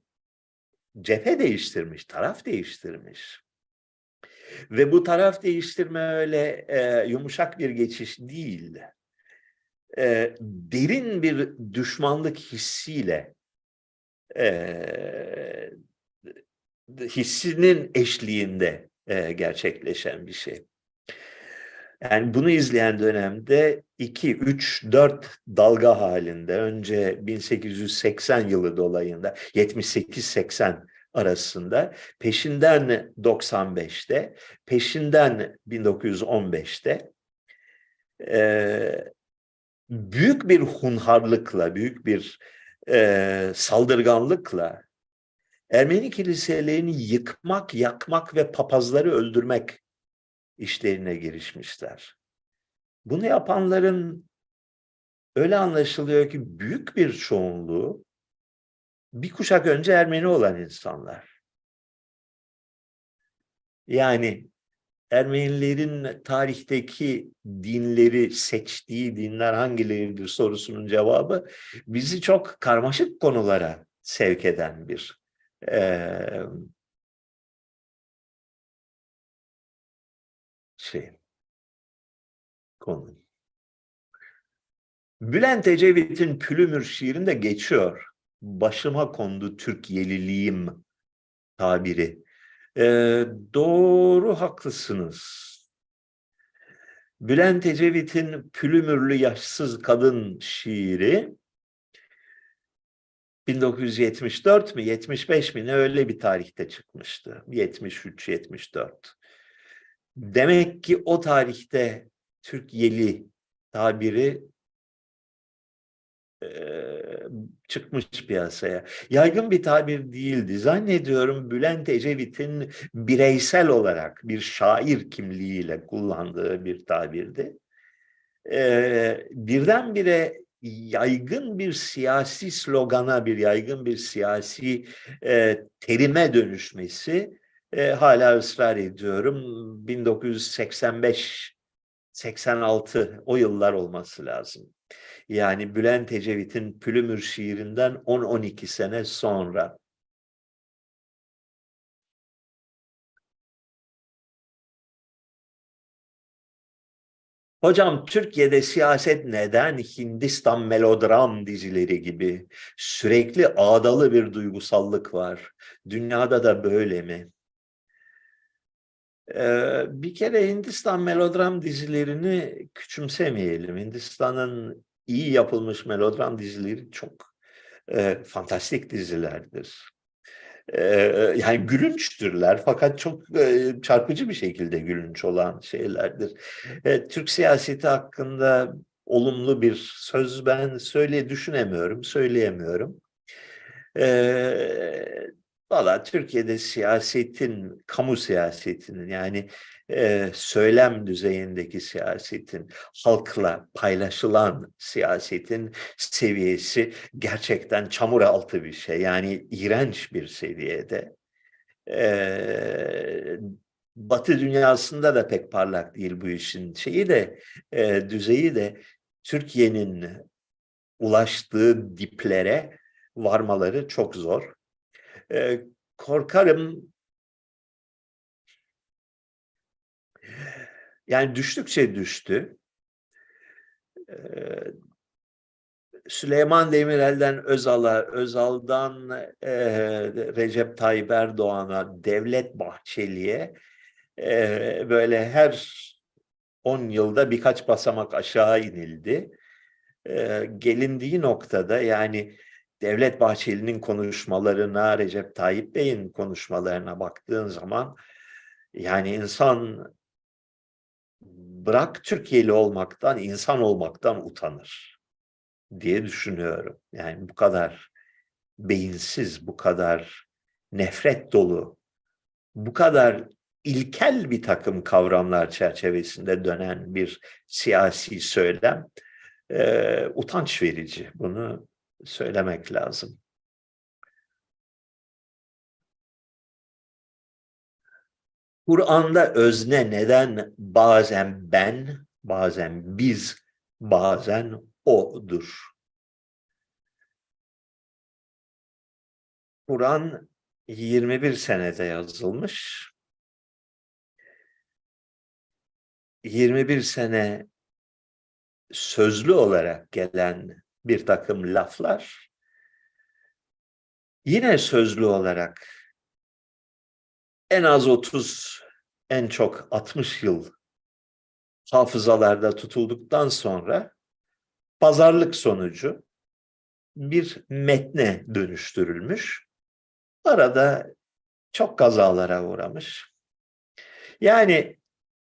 cephe değiştirmiş, taraf değiştirmiş. Ve bu taraf değiştirme öyle e, yumuşak bir geçiş değil. E, derin bir düşmanlık hissiyle e, hissinin eşliğinde e, gerçekleşen bir şey. Yani bunu izleyen dönemde 2, 3, 4 dalga halinde önce 1880 yılı dolayında 78-80 arasında peşinden 95'te peşinden 1915'te e, büyük bir hunharlıkla büyük bir e, saldırganlıkla Ermeni kiliselerini yıkmak, yakmak ve papazları öldürmek işlerine girişmişler. Bunu yapanların öyle anlaşılıyor ki büyük bir çoğunluğu bir kuşak önce Ermeni olan insanlar. Yani Ermenilerin tarihteki dinleri seçtiği dinler hangileridir sorusunun cevabı bizi çok karmaşık konulara sevk eden bir e, şey konu. Bülent Ecevit'in Pülümür şiirinde geçiyor. Başıma kondu Türk yeliliğim tabiri. Ee, doğru haklısınız. Bülent Ecevit'in Pülümürlü Yaşsız Kadın şiiri 1974 mi 75 mi ne öyle bir tarihte çıkmıştı. 73-74. Demek ki o tarihte Türk yeli tabiri çıkmış piyasaya. Yaygın bir tabir değildi. Zannediyorum Bülent Ecevit'in bireysel olarak bir şair kimliğiyle kullandığı bir tabirdi. E, birdenbire yaygın bir siyasi slogana, bir yaygın bir siyasi terime dönüşmesi hala ısrar ediyorum. 1985 86 o yıllar olması lazım. Yani Bülent Ecevit'in Pülümür şiirinden 10-12 sene sonra. Hocam Türkiye'de siyaset neden Hindistan melodram dizileri gibi sürekli ağdalı bir duygusallık var? Dünyada da böyle mi? Ee, bir kere Hindistan melodram dizilerini küçümsemeyelim. Hindistan'ın iyi yapılmış melodram dizileri çok e, fantastik dizilerdir. E, yani gülünçtürler fakat çok e, çarpıcı bir şekilde gülünç olan şeylerdir. E, Türk siyaseti hakkında olumlu bir söz ben söyle düşünemiyorum, söyleyemiyorum. E, Valla Türkiye'de siyasetin, kamu siyasetinin yani e, söylem düzeyindeki siyasetin, halkla paylaşılan siyasetin seviyesi gerçekten çamur altı bir şey. Yani iğrenç bir seviyede. Batı dünyasında da pek parlak değil bu işin şeyi de, düzeyi de Türkiye'nin ulaştığı diplere varmaları çok zor. Korkarım yani düştükçe düştü. Süleyman Demirel'den Özal'a, Özal'dan Recep Tayyip Erdoğan'a, Devlet Bahçeli'ye böyle her 10 yılda birkaç basamak aşağı inildi. Gelindiği noktada yani Devlet Bahçeli'nin konuşmalarına, Recep Tayyip Bey'in konuşmalarına baktığın zaman yani insan bırak Türkiye'li olmaktan, insan olmaktan utanır diye düşünüyorum. Yani bu kadar beyinsiz, bu kadar nefret dolu, bu kadar ilkel bir takım kavramlar çerçevesinde dönen bir siyasi söylem e, utanç verici. Bunu söylemek lazım. Kur'an'da özne neden bazen ben, bazen biz, bazen odur. Kur'an 21 senede yazılmış. 21 sene sözlü olarak gelen bir takım laflar yine sözlü olarak en az 30 en çok 60 yıl hafızalarda tutulduktan sonra pazarlık sonucu bir metne dönüştürülmüş. Arada çok kazalara uğramış. Yani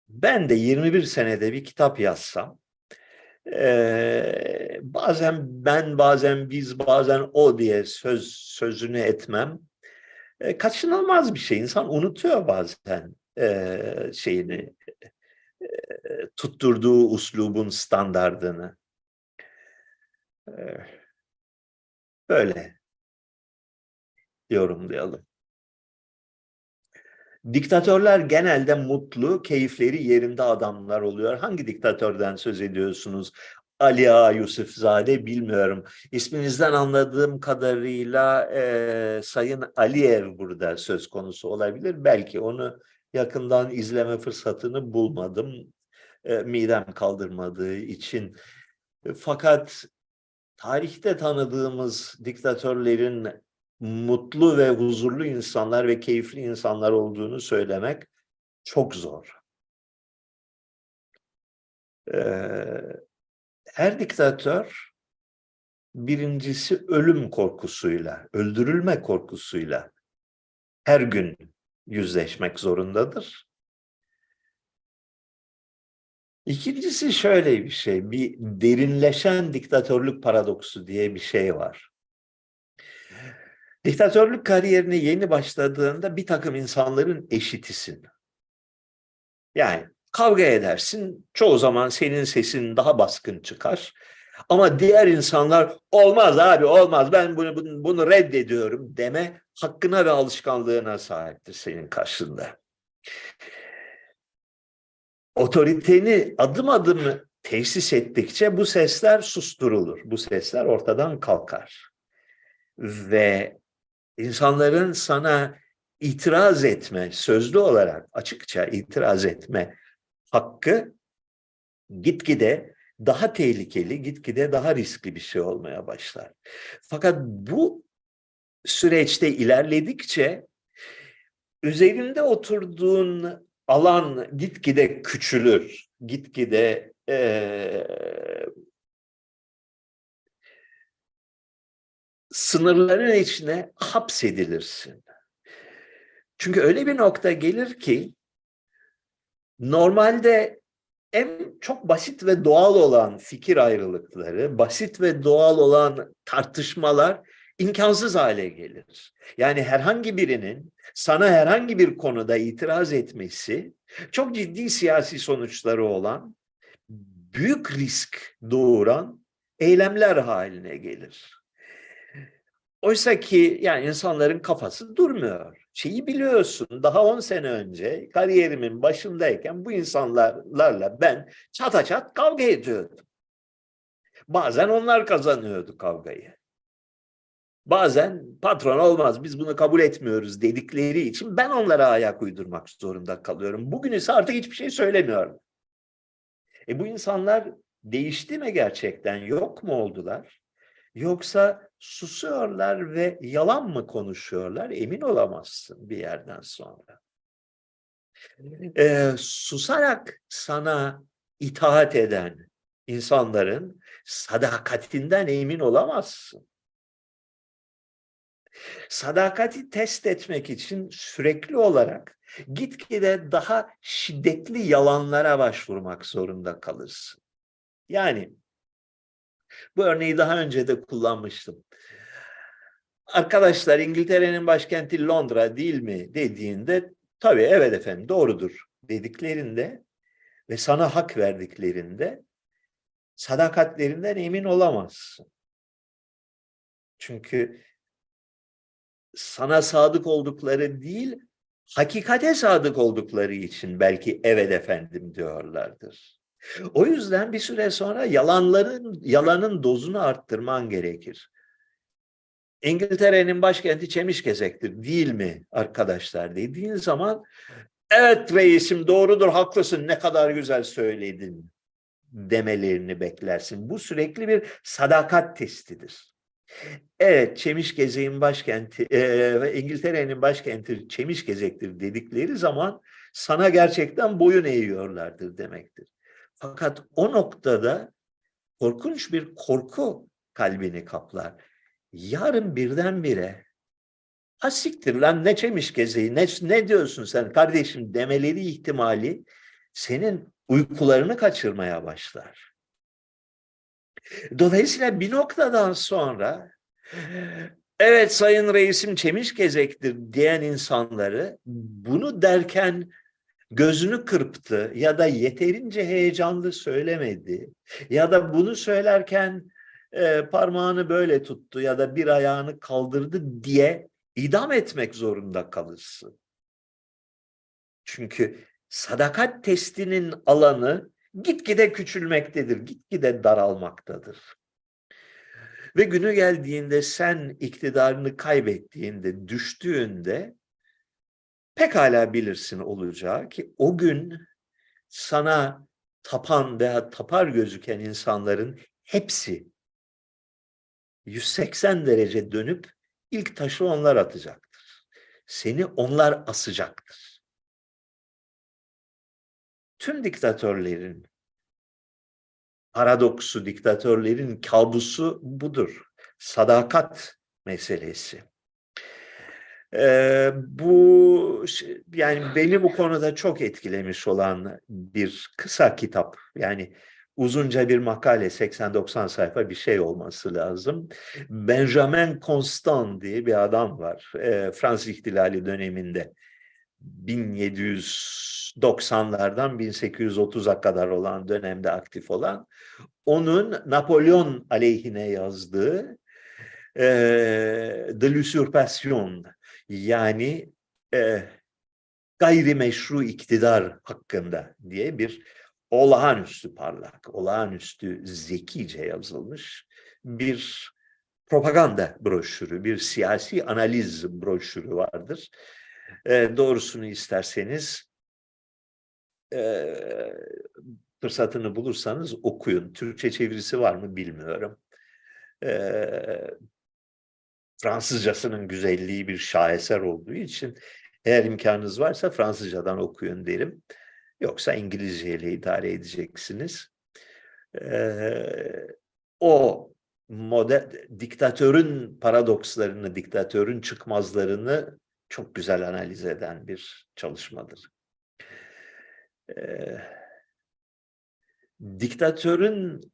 ben de 21 senede bir kitap yazsam, eee, bazen ben, bazen biz, bazen o diye söz sözünü etmem e, kaçınılmaz bir şey. İnsan unutuyor bazen eee, şeyini, eee, tutturduğu uslubun standardını. Böyle yorumlayalım. Diktatörler genelde mutlu, keyifleri yerinde adamlar oluyor. Hangi diktatörden söz ediyorsunuz? Ali Ağa Yusufzade bilmiyorum. İsminizden anladığım kadarıyla e, Sayın Aliyev burada söz konusu olabilir. Belki onu yakından izleme fırsatını bulmadım. E, midem kaldırmadığı için. E, Fakat tarihte tanıdığımız diktatörlerin mutlu ve huzurlu insanlar ve keyifli insanlar olduğunu söylemek çok zor. Ee, her diktatör birincisi ölüm korkusuyla, öldürülme korkusuyla her gün yüzleşmek zorundadır. İkincisi şöyle bir şey, bir derinleşen diktatörlük paradoksu diye bir şey var. Diktatörlük kariyerine yeni başladığında bir takım insanların eşitisin. Yani kavga edersin, çoğu zaman senin sesin daha baskın çıkar. Ama diğer insanlar olmaz abi olmaz ben bunu, bunu, bunu reddediyorum deme hakkına ve alışkanlığına sahiptir senin karşında. Otoriteni adım adım tesis ettikçe bu sesler susturulur. Bu sesler ortadan kalkar. Ve insanların sana itiraz etme, sözlü olarak açıkça itiraz etme hakkı gitgide daha tehlikeli, gitgide daha riskli bir şey olmaya başlar. Fakat bu süreçte ilerledikçe üzerinde oturduğun alan gitgide küçülür, gitgide eee sınırların içine hapsedilirsin. Çünkü öyle bir nokta gelir ki normalde en çok basit ve doğal olan fikir ayrılıkları, basit ve doğal olan tartışmalar imkansız hale gelir. Yani herhangi birinin sana herhangi bir konuda itiraz etmesi çok ciddi siyasi sonuçları olan büyük risk doğuran eylemler haline gelir. Oysa ki yani insanların kafası durmuyor. Şeyi biliyorsun daha 10 sene önce kariyerimin başındayken bu insanlarla ben çata çat kavga ediyordum. Bazen onlar kazanıyordu kavgayı. Bazen patron olmaz biz bunu kabul etmiyoruz dedikleri için ben onlara ayak uydurmak zorunda kalıyorum. Bugün ise artık hiçbir şey söylemiyorum. E bu insanlar değişti mi gerçekten? Yok mu oldular? Yoksa susuyorlar ve yalan mı konuşuyorlar? Emin olamazsın bir yerden sonra. Ee, susarak sana itaat eden insanların sadakatinden emin olamazsın. Sadakati test etmek için sürekli olarak gitgide daha şiddetli yalanlara başvurmak zorunda kalırsın. Yani bu örneği daha önce de kullanmıştım. Arkadaşlar İngiltere'nin başkenti Londra değil mi dediğinde tabii evet efendim doğrudur dediklerinde ve sana hak verdiklerinde sadakatlerinden emin olamazsın. Çünkü sana sadık oldukları değil, hakikate sadık oldukları için belki evet efendim diyorlardır. O yüzden bir süre sonra yalanların yalanın dozunu arttırman gerekir. İngiltere'nin başkenti Çemişgezek'tir değil mi arkadaşlar dediğin zaman evet reisim doğrudur haklısın ne kadar güzel söyledin demelerini beklersin. Bu sürekli bir sadakat testidir. Evet, Çemişgezek'in başkenti, e, İngiltere'nin başkenti Çemişgezek'tir dedikleri zaman sana gerçekten boyun eğiyorlardır demektir. Fakat o noktada korkunç bir korku kalbini kaplar. Yarın birdenbire ha siktir lan ne Çemişgezeği ne, ne diyorsun sen kardeşim demeleri ihtimali senin uykularını kaçırmaya başlar. Dolayısıyla bir noktadan sonra evet sayın reisim Çemişgezek'tir diyen insanları bunu derken gözünü kırptı ya da yeterince heyecanlı söylemedi ya da bunu söylerken e, parmağını böyle tuttu ya da bir ayağını kaldırdı diye idam etmek zorunda kalırsın. Çünkü sadakat testinin alanı gitgide küçülmektedir, gitgide daralmaktadır. Ve günü geldiğinde sen iktidarını kaybettiğinde, düştüğünde pekala bilirsin olacağı ki o gün sana tapan veya tapar gözüken insanların hepsi 180 derece dönüp ilk taşı onlar atacaktır. Seni onlar asacaktır. Tüm diktatörlerin paradoksu, diktatörlerin kabusu budur. Sadakat meselesi. Ee, bu yani beni bu konuda çok etkilemiş olan bir kısa kitap. Yani uzunca bir makale 80-90 sayfa bir şey olması lazım. Benjamin Constant diye bir adam var. E, Fransız İhtilali döneminde 1790'lardan 1830'a kadar olan dönemde aktif olan onun Napolyon aleyhine yazdığı e, De l'usurpation yani e, gayrimeşru iktidar hakkında diye bir olağanüstü parlak, olağanüstü zekice yazılmış bir propaganda broşürü, bir siyasi analiz broşürü vardır. E, doğrusunu isterseniz e, fırsatını bulursanız okuyun. Türkçe çevirisi var mı bilmiyorum. E, Fransızcasının güzelliği bir şaheser olduğu için eğer imkanınız varsa Fransızcadan okuyun derim. Yoksa İngilizce ile idare edeceksiniz. Ee, o model, diktatörün paradokslarını, diktatörün çıkmazlarını çok güzel analiz eden bir çalışmadır. Ee, diktatörün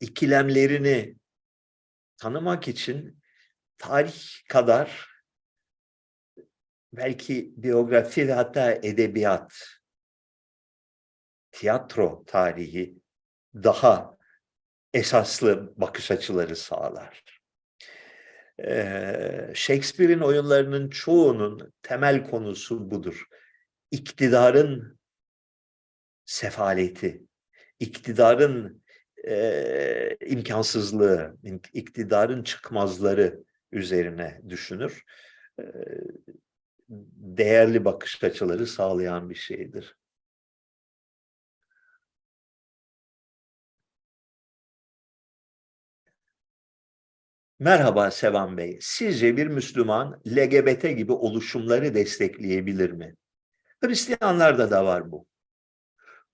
ikilemlerini tanımak için tarih kadar belki biyografi ve hatta edebiyat, tiyatro tarihi daha esaslı bakış açıları sağlar. Ee, Shakespeare'in oyunlarının çoğunun temel konusu budur. İktidarın sefaleti, iktidarın e, imkansızlığı, iktidarın çıkmazları üzerine düşünür. E, değerli bakış açıları sağlayan bir şeydir. Merhaba Sevan Bey. Sizce bir Müslüman LGBT gibi oluşumları destekleyebilir mi? Hristiyanlarda da var bu.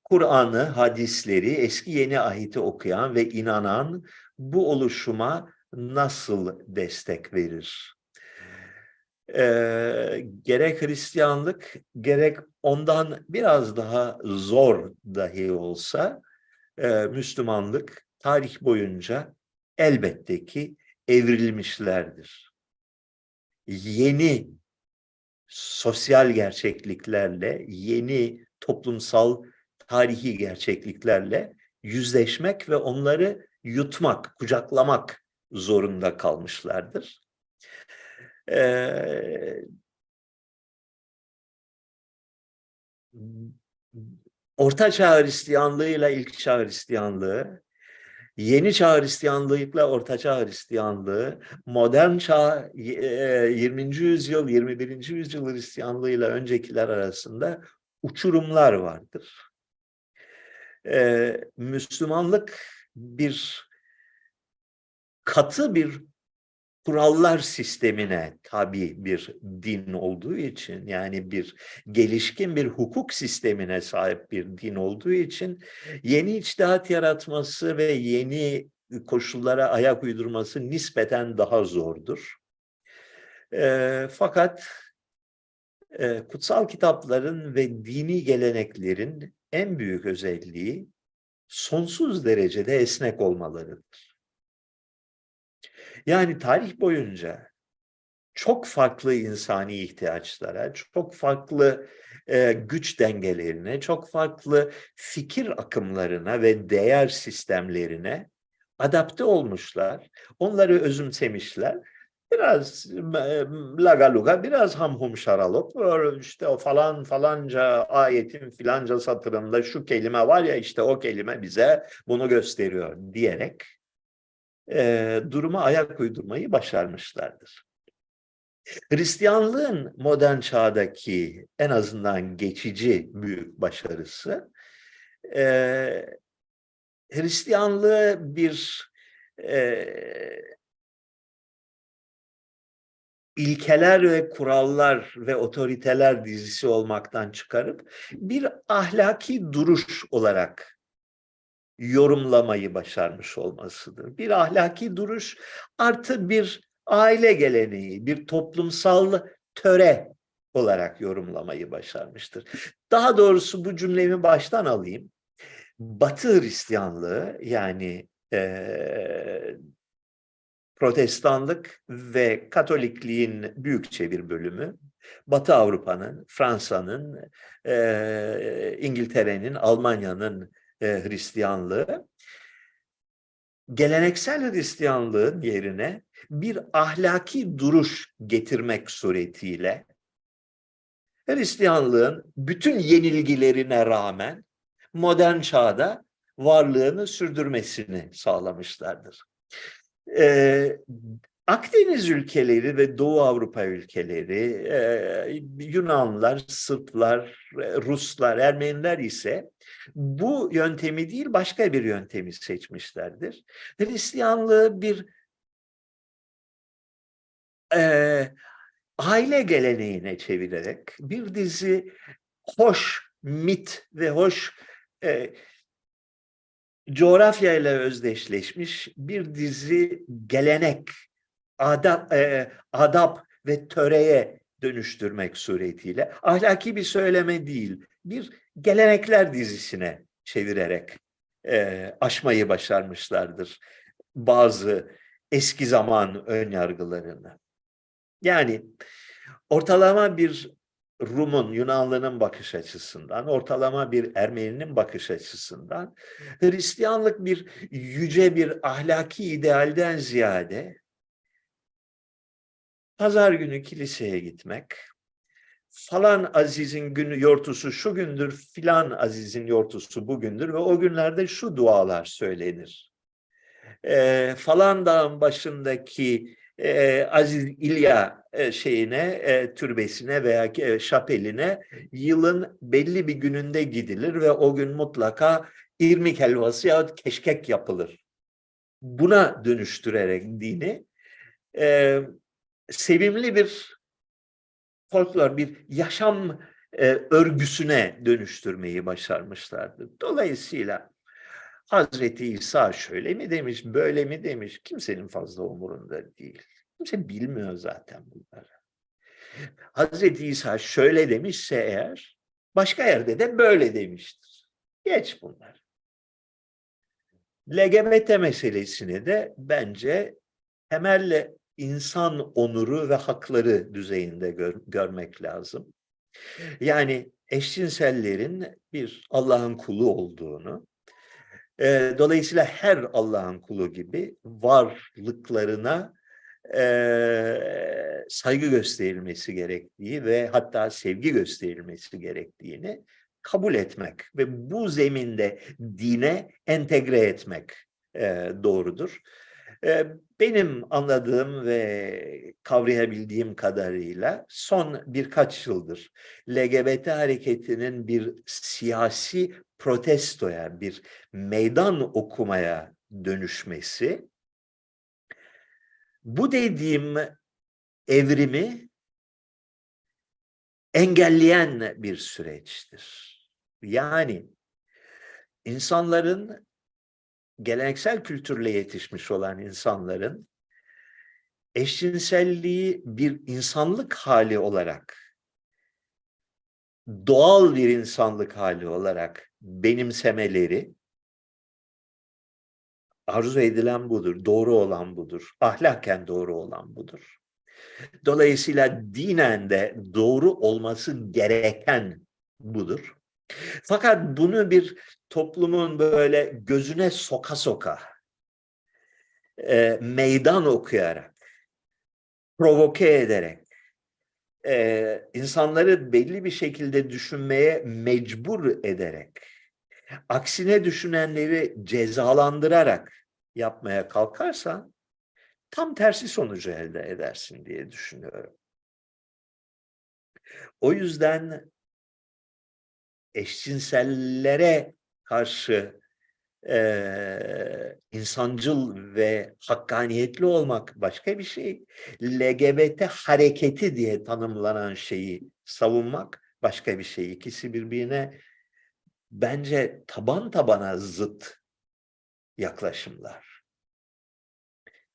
Kur'an'ı, hadisleri, eski yeni ahiti okuyan ve inanan bu oluşuma nasıl destek verir? Ee, gerek Hristiyanlık, gerek ondan biraz daha zor dahi olsa e, Müslümanlık tarih boyunca elbette ki evrilmişlerdir. Yeni sosyal gerçekliklerle, yeni toplumsal tarihi gerçekliklerle yüzleşmek ve onları yutmak, kucaklamak zorunda kalmışlardır. Ee, Orta Çağ Hristiyanlığı ile ilk Çağ Hristiyanlığı Yeni Çağ Hristiyanlığıyla Orta Çağ Hristiyanlığı, modern çağ e, 20. yüzyıl, 21. yüzyıl Hristiyanlığıyla öncekiler arasında uçurumlar vardır. Ee, Müslümanlık bir katı bir kurallar sistemine tabi bir din olduğu için yani bir gelişkin bir hukuk sistemine sahip bir din olduğu için yeni içtihat yaratması ve yeni koşullara ayak uydurması nispeten daha zordur. E, fakat e, kutsal kitapların ve dini geleneklerin en büyük özelliği sonsuz derecede esnek olmalarıdır. Yani tarih boyunca çok farklı insani ihtiyaçlara, çok farklı e, güç dengelerine, çok farklı fikir akımlarına ve değer sistemlerine adapte olmuşlar. Onları özümsemişler. Biraz lagaluga, biraz hamhum şaralop, işte o falan falanca ayetin filanca satırında şu kelime var ya işte o kelime bize bunu gösteriyor diyerek e, duruma ayak uydurmayı başarmışlardır. Hristiyanlığın modern çağdaki en azından geçici büyük başarısı e, Hristiyanlığı bir e, ilkeler ve kurallar ve otoriteler dizisi olmaktan çıkarıp bir ahlaki duruş olarak yorumlamayı başarmış olmasıdır. Bir ahlaki duruş artı bir aile geleneği, bir toplumsal töre olarak yorumlamayı başarmıştır. Daha doğrusu bu cümlemi baştan alayım. Batı Hristiyanlığı yani e, Protestanlık ve Katolikliğin büyükçe bir bölümü Batı Avrupa'nın, Fransa'nın, e, İngiltere'nin, Almanya'nın e, Hristiyanlığı geleneksel Hristiyanlığın yerine bir ahlaki duruş getirmek suretiyle Hristiyanlığın bütün yenilgilerine rağmen modern çağda varlığını sürdürmesini sağlamışlardır. Ee, Akdeniz ülkeleri ve Doğu Avrupa ülkeleri, e, Yunanlar, Sırplar, e, Ruslar, Ermeniler ise bu yöntemi değil başka bir yöntemi seçmişlerdir. Hristiyanlığı bir e, aile geleneğine çevirerek bir dizi hoş mit ve hoş e, coğrafya ile özdeşleşmiş bir dizi gelenek, adab, e, adap ve töreye dönüştürmek suretiyle ahlaki bir söyleme değil, bir gelenekler dizisine çevirerek e, aşmayı başarmışlardır bazı eski zaman ön yargılarını. Yani ortalama bir Rum'un, Yunanlı'nın bakış açısından, ortalama bir Ermeni'nin bakış açısından Hristiyanlık bir yüce bir ahlaki idealden ziyade pazar günü kiliseye gitmek, falan azizin günü yortusu şu gündür, filan azizin yortusu bugündür ve o günlerde şu dualar söylenir. E, falan dağın başındaki e, Aziz İlya e, şeyine, e, türbesine veya e, şapeline yılın belli bir gününde gidilir ve o gün mutlaka irmik helvası yahut keşkek yapılır. Buna dönüştürerek dini e, sevimli bir folklor, bir yaşam e, örgüsüne dönüştürmeyi başarmışlardı. Dolayısıyla Hazreti İsa şöyle mi demiş, böyle mi demiş kimsenin fazla umurunda değil. Kimse bilmiyor zaten bunları. Hazreti İsa şöyle demişse eğer başka yerde de böyle demiştir. Geç bunlar. LGBT meselesini de bence temelle insan onuru ve hakları düzeyinde gör, görmek lazım. Yani eşcinsellerin bir Allah'ın kulu olduğunu, e, dolayısıyla her Allah'ın kulu gibi varlıklarına e, saygı gösterilmesi gerektiği ve hatta sevgi gösterilmesi gerektiğini kabul etmek ve bu zeminde dine entegre etmek e, doğrudur. Benim anladığım ve kavrayabildiğim kadarıyla son birkaç yıldır LGBT hareketinin bir siyasi protestoya, bir meydan okumaya dönüşmesi bu dediğim evrimi engelleyen bir süreçtir. Yani insanların geleneksel kültürle yetişmiş olan insanların eşcinselliği bir insanlık hali olarak doğal bir insanlık hali olarak benimsemeleri arzu edilen budur, doğru olan budur, ahlaken doğru olan budur. Dolayısıyla dinen de doğru olması gereken budur. Fakat bunu bir toplumun böyle gözüne soka soka, e, meydan okuyarak, provoke ederek, e, insanları belli bir şekilde düşünmeye mecbur ederek, aksine düşünenleri cezalandırarak yapmaya kalkarsan, tam tersi sonucu elde edersin diye düşünüyorum. O yüzden eşcinsellere karşı e, insancıl ve hakkaniyetli olmak başka bir şey. LGBT hareketi diye tanımlanan şeyi savunmak başka bir şey. İkisi birbirine bence taban tabana zıt yaklaşımlar.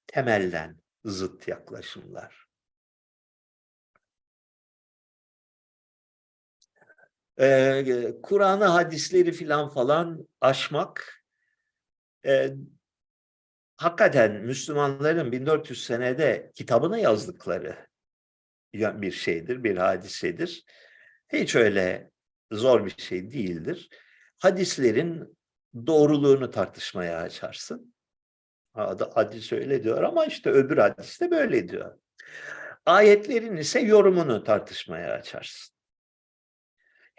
Temelden zıt yaklaşımlar. Ee, Kur'an'ı, hadisleri filan falan aşmak e, hakikaten Müslümanların 1400 senede kitabını yazdıkları bir şeydir, bir hadisedir. Hiç öyle zor bir şey değildir. Hadislerin doğruluğunu tartışmaya açarsın. Hadis öyle diyor ama işte öbür hadis de böyle diyor. Ayetlerin ise yorumunu tartışmaya açarsın.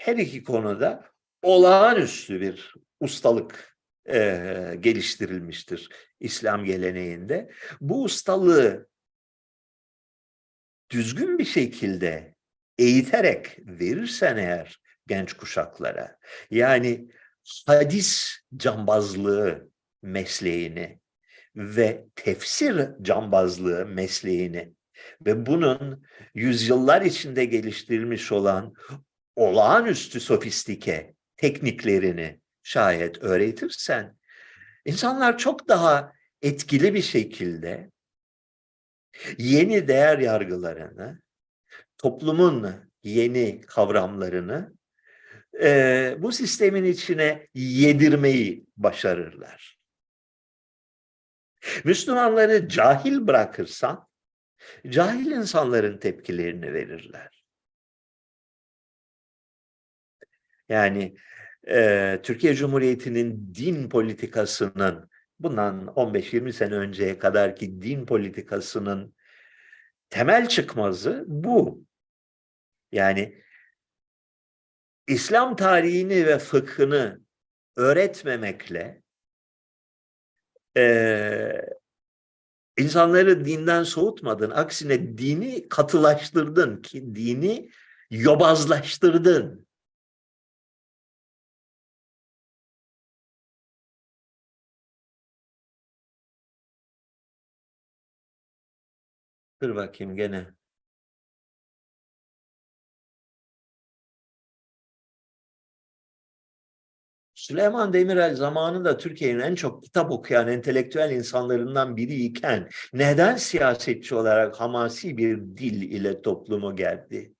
Her iki konuda olağanüstü bir ustalık e, geliştirilmiştir İslam geleneğinde. Bu ustalığı düzgün bir şekilde eğiterek verirsen eğer genç kuşaklara, yani hadis cambazlığı mesleğini ve tefsir cambazlığı mesleğini ve bunun yüzyıllar içinde geliştirilmiş olan olağanüstü sofistike tekniklerini şayet öğretirsen insanlar çok daha etkili bir şekilde yeni değer yargılarını, toplumun yeni kavramlarını e, bu sistemin içine yedirmeyi başarırlar. Müslümanları cahil bırakırsan, cahil insanların tepkilerini verirler. Yani e, Türkiye Cumhuriyeti'nin din politikasının bundan 15-20 sene önceye kadarki din politikasının temel çıkmazı bu. Yani İslam tarihini ve fıkhını öğretmemekle e, insanları dinden soğutmadın. Aksine dini katılaştırdın ki dini yobazlaştırdın. Dur bakayım gene. Süleyman Demirel zamanında Türkiye'nin en çok kitap okuyan entelektüel insanlarından biri iken neden siyasetçi olarak hamasi bir dil ile toplumu geldi?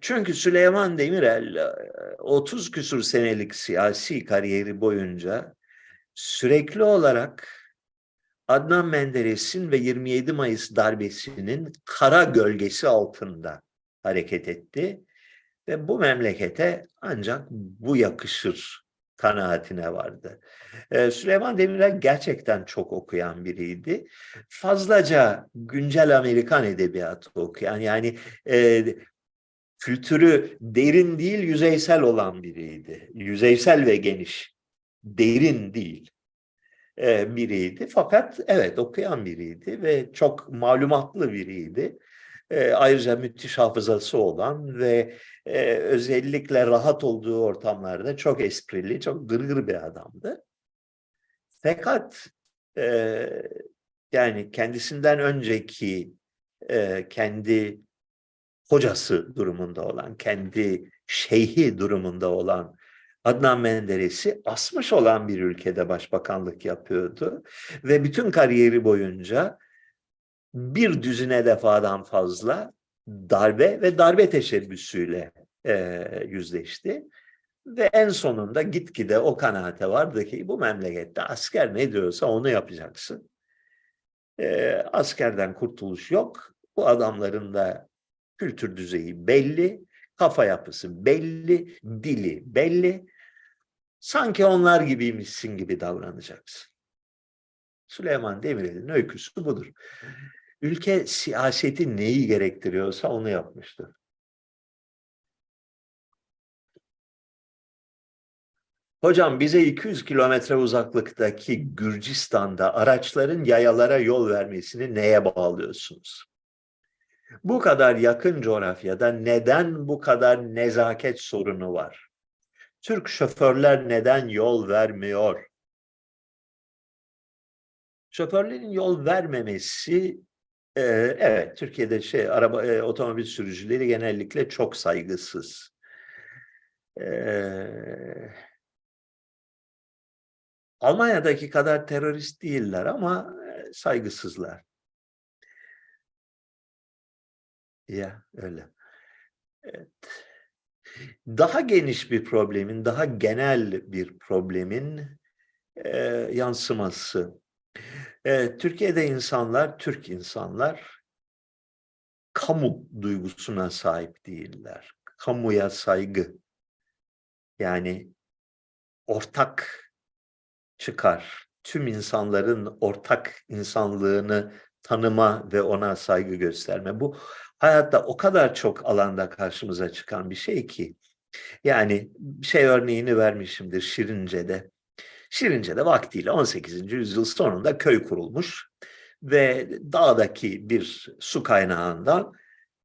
Çünkü Süleyman Demirel 30 küsur senelik siyasi kariyeri boyunca sürekli olarak Adnan Menderes'in ve 27 Mayıs darbesinin kara gölgesi altında hareket etti ve bu memlekete ancak bu yakışır kanaatine vardı. Ee, Süleyman Demirel gerçekten çok okuyan biriydi. Fazlaca güncel Amerikan edebiyatı okuyan yani e, kültürü derin değil yüzeysel olan biriydi. Yüzeysel ve geniş, derin değil. E, biriydi. Fakat evet okuyan biriydi ve çok malumatlı biriydi. E, ayrıca müthiş hafızası olan ve e, özellikle rahat olduğu ortamlarda çok esprili, çok gırgır bir adamdı. Fakat e, yani kendisinden önceki kendi hocası durumunda olan, kendi şeyhi durumunda olan Adnan Menderes'i asmış olan bir ülkede başbakanlık yapıyordu. Ve bütün kariyeri boyunca bir düzine defadan fazla darbe ve darbe teşebbüsüyle e, yüzleşti. Ve en sonunda gitgide o kanaate vardı ki bu memlekette asker ne diyorsa onu yapacaksın. E, askerden kurtuluş yok. Bu adamların da kültür düzeyi belli, kafa yapısı belli, dili belli. Sanki onlar gibiymişsin gibi davranacaksın. Süleyman Demirel'in öyküsü budur. Ülke siyaseti neyi gerektiriyorsa onu yapmıştır. Hocam bize 200 kilometre uzaklıktaki Gürcistan'da araçların yayalara yol vermesini neye bağlıyorsunuz? Bu kadar yakın coğrafyada neden bu kadar nezaket sorunu var? Türk şoförler neden yol vermiyor? Şoförlerin yol vermemesi e, evet Türkiye'de şey araba e, otomobil sürücüleri genellikle çok saygısız. Eee Almanya'daki kadar terörist değiller ama e, saygısızlar. Ya öyle. Evet. Daha geniş bir problemin, daha genel bir problemin e, yansıması. E, Türkiye'de insanlar, Türk insanlar kamu duygusuna sahip değiller. Kamuya saygı. Yani ortak çıkar. Tüm insanların ortak insanlığını tanıma ve ona saygı gösterme. Bu hayatta o kadar çok alanda karşımıza çıkan bir şey ki. Yani şey örneğini vermişimdir Şirince'de. Şirince'de vaktiyle 18. yüzyıl sonunda köy kurulmuş ve dağdaki bir su kaynağından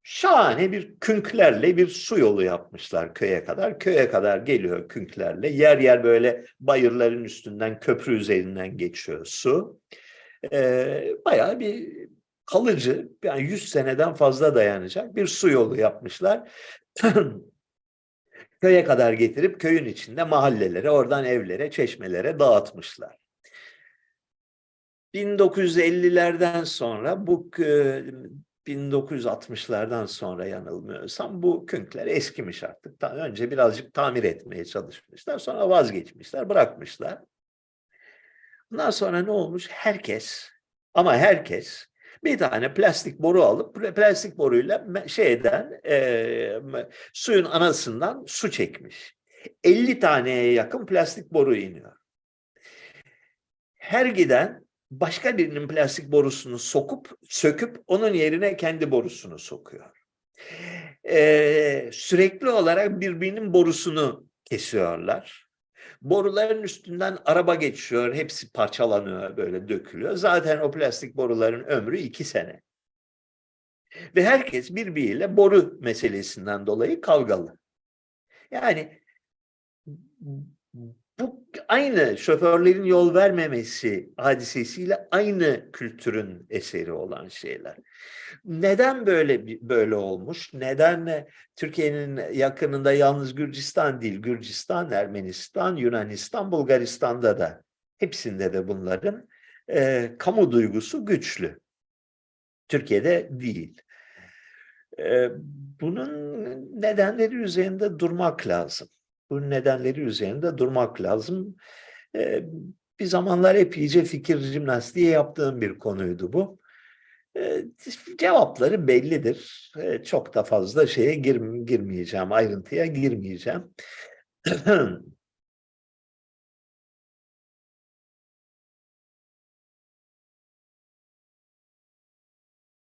şahane bir künklerle bir su yolu yapmışlar köye kadar. Köye kadar geliyor künklerle. Yer yer böyle bayırların üstünden köprü üzerinden geçiyor su. Ee, bayağı bir kalıcı yani 100 seneden fazla dayanacak bir su yolu yapmışlar. Köye kadar getirip köyün içinde mahallelere, oradan evlere, çeşmelere dağıtmışlar. 1950'lerden sonra bu 1960'lardan sonra yanılmıyorsam bu künkler eskimiş artık. Önce birazcık tamir etmeye çalışmışlar. Sonra vazgeçmişler, bırakmışlar. Bundan sonra ne olmuş? Herkes ama herkes bir tane plastik boru alıp plastik boruyla şeyden e, suyun anasından su çekmiş. 50 taneye yakın plastik boru iniyor. Her giden başka birinin plastik borusunu sokup söküp onun yerine kendi borusunu sokuyor. Ee, sürekli olarak birbirinin borusunu kesiyorlar. Boruların üstünden araba geçiyor, hepsi parçalanıyor, böyle dökülüyor. Zaten o plastik boruların ömrü iki sene. Ve herkes birbiriyle boru meselesinden dolayı kavgalı. Yani aynı şoförlerin yol vermemesi hadisesiyle aynı kültürün eseri olan şeyler. Neden böyle böyle olmuş? Neden Türkiye'nin yakınında yalnız Gürcistan değil, Gürcistan, Ermenistan, Yunanistan, Bulgaristan'da da hepsinde de bunların e, kamu duygusu güçlü. Türkiye'de değil. E, bunun nedenleri üzerinde durmak lazım bu nedenleri üzerinde durmak lazım. Ee, bir zamanlar hep iyice fikir jimnastiği yaptığım bir konuydu bu. Ee, cevapları bellidir. Ee, çok da fazla şeye gir, girmeyeceğim, ayrıntıya girmeyeceğim.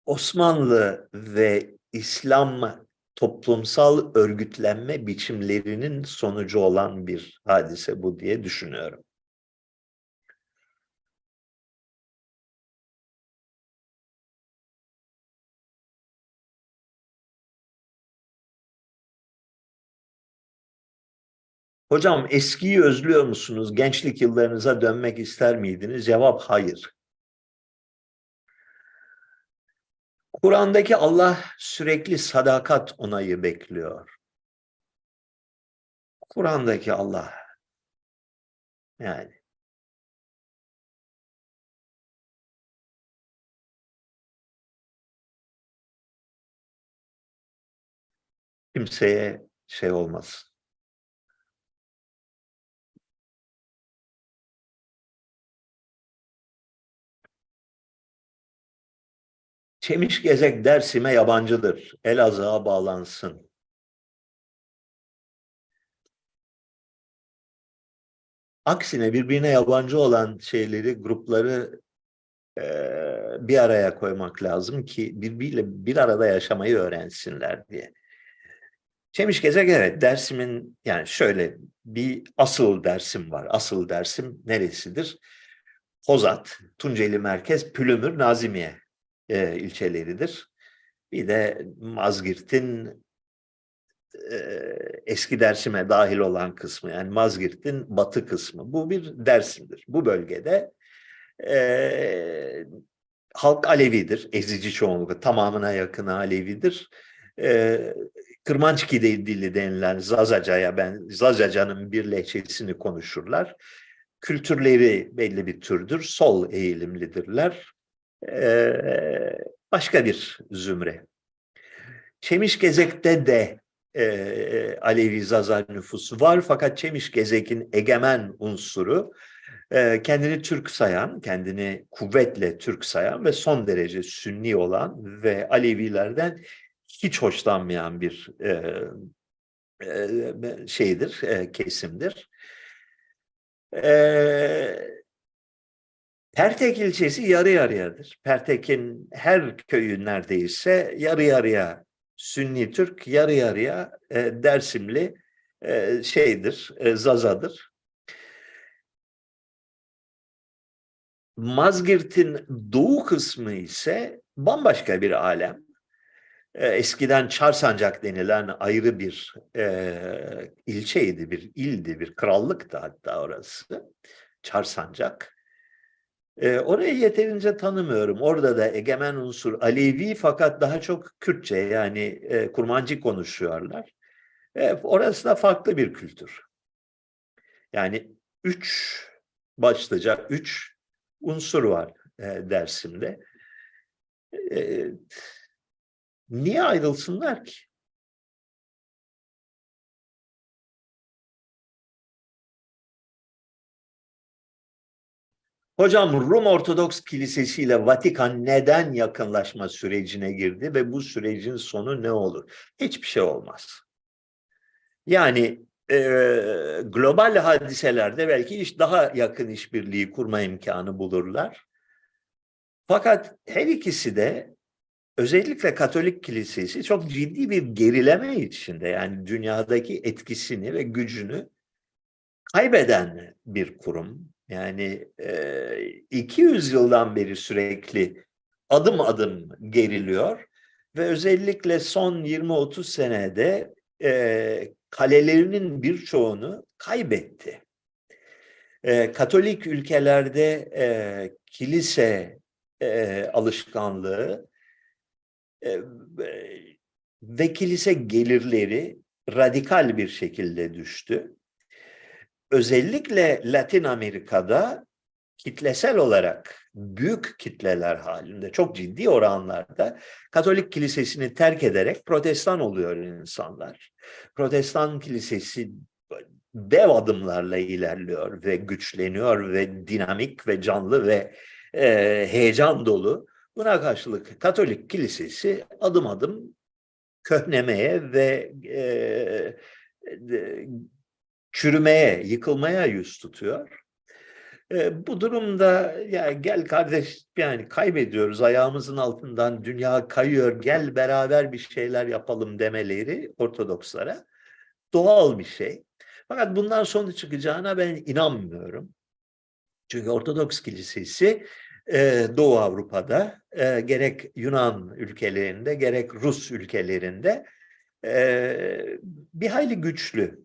Osmanlı ve İslam toplumsal örgütlenme biçimlerinin sonucu olan bir hadise bu diye düşünüyorum. Hocam eskiyi özlüyor musunuz? Gençlik yıllarınıza dönmek ister miydiniz? Cevap hayır. Kur'an'daki Allah sürekli sadakat onayı bekliyor. Kur'an'daki Allah yani kimseye şey olmaz. Çemiş gezek Dersim'e yabancıdır. Elazığ'a bağlansın. Aksine birbirine yabancı olan şeyleri, grupları e, bir araya koymak lazım ki birbiriyle bir arada yaşamayı öğrensinler diye. Çemiş Gezek evet Dersim'in yani şöyle bir asıl dersim var. Asıl dersim neresidir? Hozat, Tunceli Merkez, Pülümür, Nazimiye e, ilçeleridir. Bir de Mazgirt'in e, eski Dersim'e dahil olan kısmı yani Mazgirt'in batı kısmı. Bu bir Dersim'dir. Bu bölgede e, halk Alevidir. Ezici çoğunlukla tamamına yakını Alevidir. E, Kırmançki dili denilen Zazaca'ya ben Zazaca'nın bir lehçesini konuşurlar. Kültürleri belli bir türdür. Sol eğilimlidirler. Ee, başka bir zümre. Çemişgezek'te de e, Alevi Zaza nüfusu var fakat Çemişgezek'in egemen unsuru e, kendini Türk sayan, kendini kuvvetle Türk sayan ve son derece Sünni olan ve Alevilerden hiç hoşlanmayan bir e, e, şeydir, e, kesimdir. E, Pertek ilçesi yarı yarıyadır. Pertek'in her köyü neredeyse yarı yarıya Sünni Türk, yarı yarıya e, Dersimli e, şeydir, e, Zazadır. Mazgirt'in doğu kısmı ise bambaşka bir alem. E, eskiden Çarsancak denilen ayrı bir e, ilçeydi, bir ildi, bir krallıktı hatta orası. Çarsancak. E, orayı yeterince tanımıyorum. Orada da egemen unsur Alevi fakat daha çok Kürtçe yani e, Kurmancı konuşuyorlar. E, orası da farklı bir kültür. Yani üç başlıca üç unsur var e, Dersim'de. E, niye ayrılsınlar ki? Hocam Rum Ortodoks Kilisesi ile Vatikan neden yakınlaşma sürecine girdi ve bu sürecin sonu ne olur? Hiçbir şey olmaz. Yani e, global hadiselerde belki iş daha yakın işbirliği kurma imkanı bulurlar. Fakat her ikisi de özellikle Katolik Kilisesi çok ciddi bir gerileme içinde. Yani dünyadaki etkisini ve gücünü kaybeden bir kurum. Yani e, 200 yıldan beri sürekli adım adım geriliyor ve özellikle son 20-30 senede e, kalelerinin birçoğunu kaybetti. E, Katolik ülkelerde e, kilise e, alışkanlığı e, ve kilise gelirleri radikal bir şekilde düştü özellikle Latin Amerika'da kitlesel olarak büyük kitleler halinde çok ciddi oranlarda Katolik kilisesini terk ederek protestan oluyor insanlar. Protestan kilisesi dev adımlarla ilerliyor ve güçleniyor ve dinamik ve canlı ve e, heyecan dolu. Buna karşılık Katolik kilisesi adım adım köhnemeye ve e, çürümeye, yıkılmaya yüz tutuyor. E, bu durumda ya gel kardeş yani kaybediyoruz ayağımızın altından dünya kayıyor gel beraber bir şeyler yapalım demeleri Ortodokslara doğal bir şey. Fakat bundan sonuç çıkacağına ben inanmıyorum. Çünkü Ortodoks Kilisesi e, Doğu Avrupa'da e, gerek Yunan ülkelerinde gerek Rus ülkelerinde e, bir hayli güçlü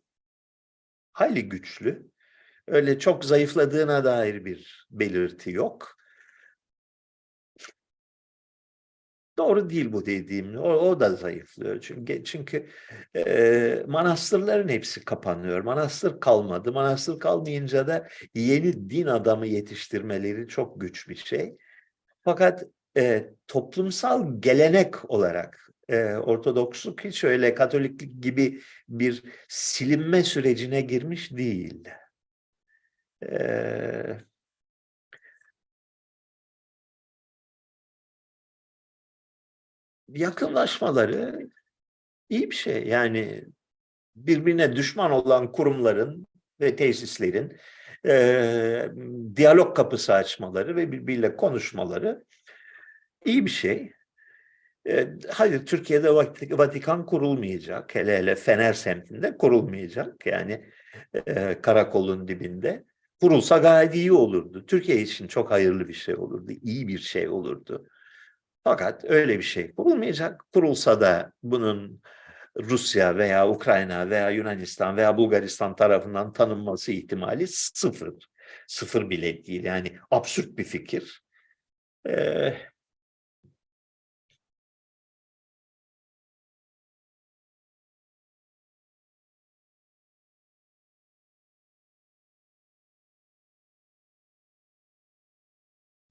hayli güçlü. Öyle çok zayıfladığına dair bir belirti yok. Doğru değil bu dediğim. O, o da zayıflıyor. Çünkü çünkü e, manastırların hepsi kapanıyor. Manastır kalmadı. Manastır kalmayınca da yeni din adamı yetiştirmeleri çok güç bir şey. Fakat e, toplumsal gelenek olarak Ortodoksluk hiç öyle Katoliklik gibi bir silinme sürecine girmiş değil. Yakınlaşmaları iyi bir şey. Yani birbirine düşman olan kurumların ve tesislerin e, diyalog kapısı açmaları ve birbiriyle konuşmaları iyi bir şey. E, hayır Türkiye'de Vatikan kurulmayacak. Hele hele Fener semtinde kurulmayacak. Yani e, karakolun dibinde. Kurulsa gayet iyi olurdu. Türkiye için çok hayırlı bir şey olurdu. iyi bir şey olurdu. Fakat öyle bir şey kurulmayacak. Kurulsa da bunun Rusya veya Ukrayna veya Yunanistan veya Bulgaristan tarafından tanınması ihtimali sıfır. Sıfır bile değil. Yani absürt bir fikir. Ee,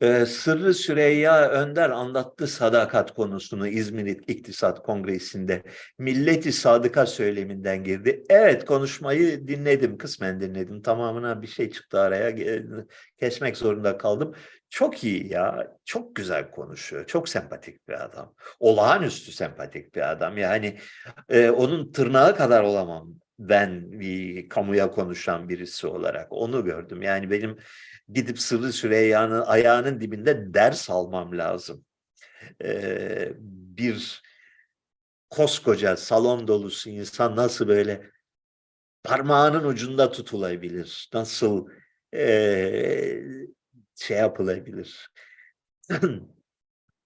Ee, Sırrı Süreyya Önder anlattı sadakat konusunu İzmir İktisat Kongresi'nde. Milleti sadıka söyleminden girdi. Evet konuşmayı dinledim, kısmen dinledim. Tamamına bir şey çıktı araya, kesmek zorunda kaldım. Çok iyi ya, çok güzel konuşuyor, çok sempatik bir adam. Olağanüstü sempatik bir adam. Yani e, onun tırnağı kadar olamam ben bir kamuya konuşan birisi olarak. Onu gördüm. Yani benim gidip Sırrı Süreyya'nın ayağının dibinde ders almam lazım. Ee, bir koskoca salon dolusu insan nasıl böyle parmağının ucunda tutulabilir? Nasıl e, şey yapılabilir?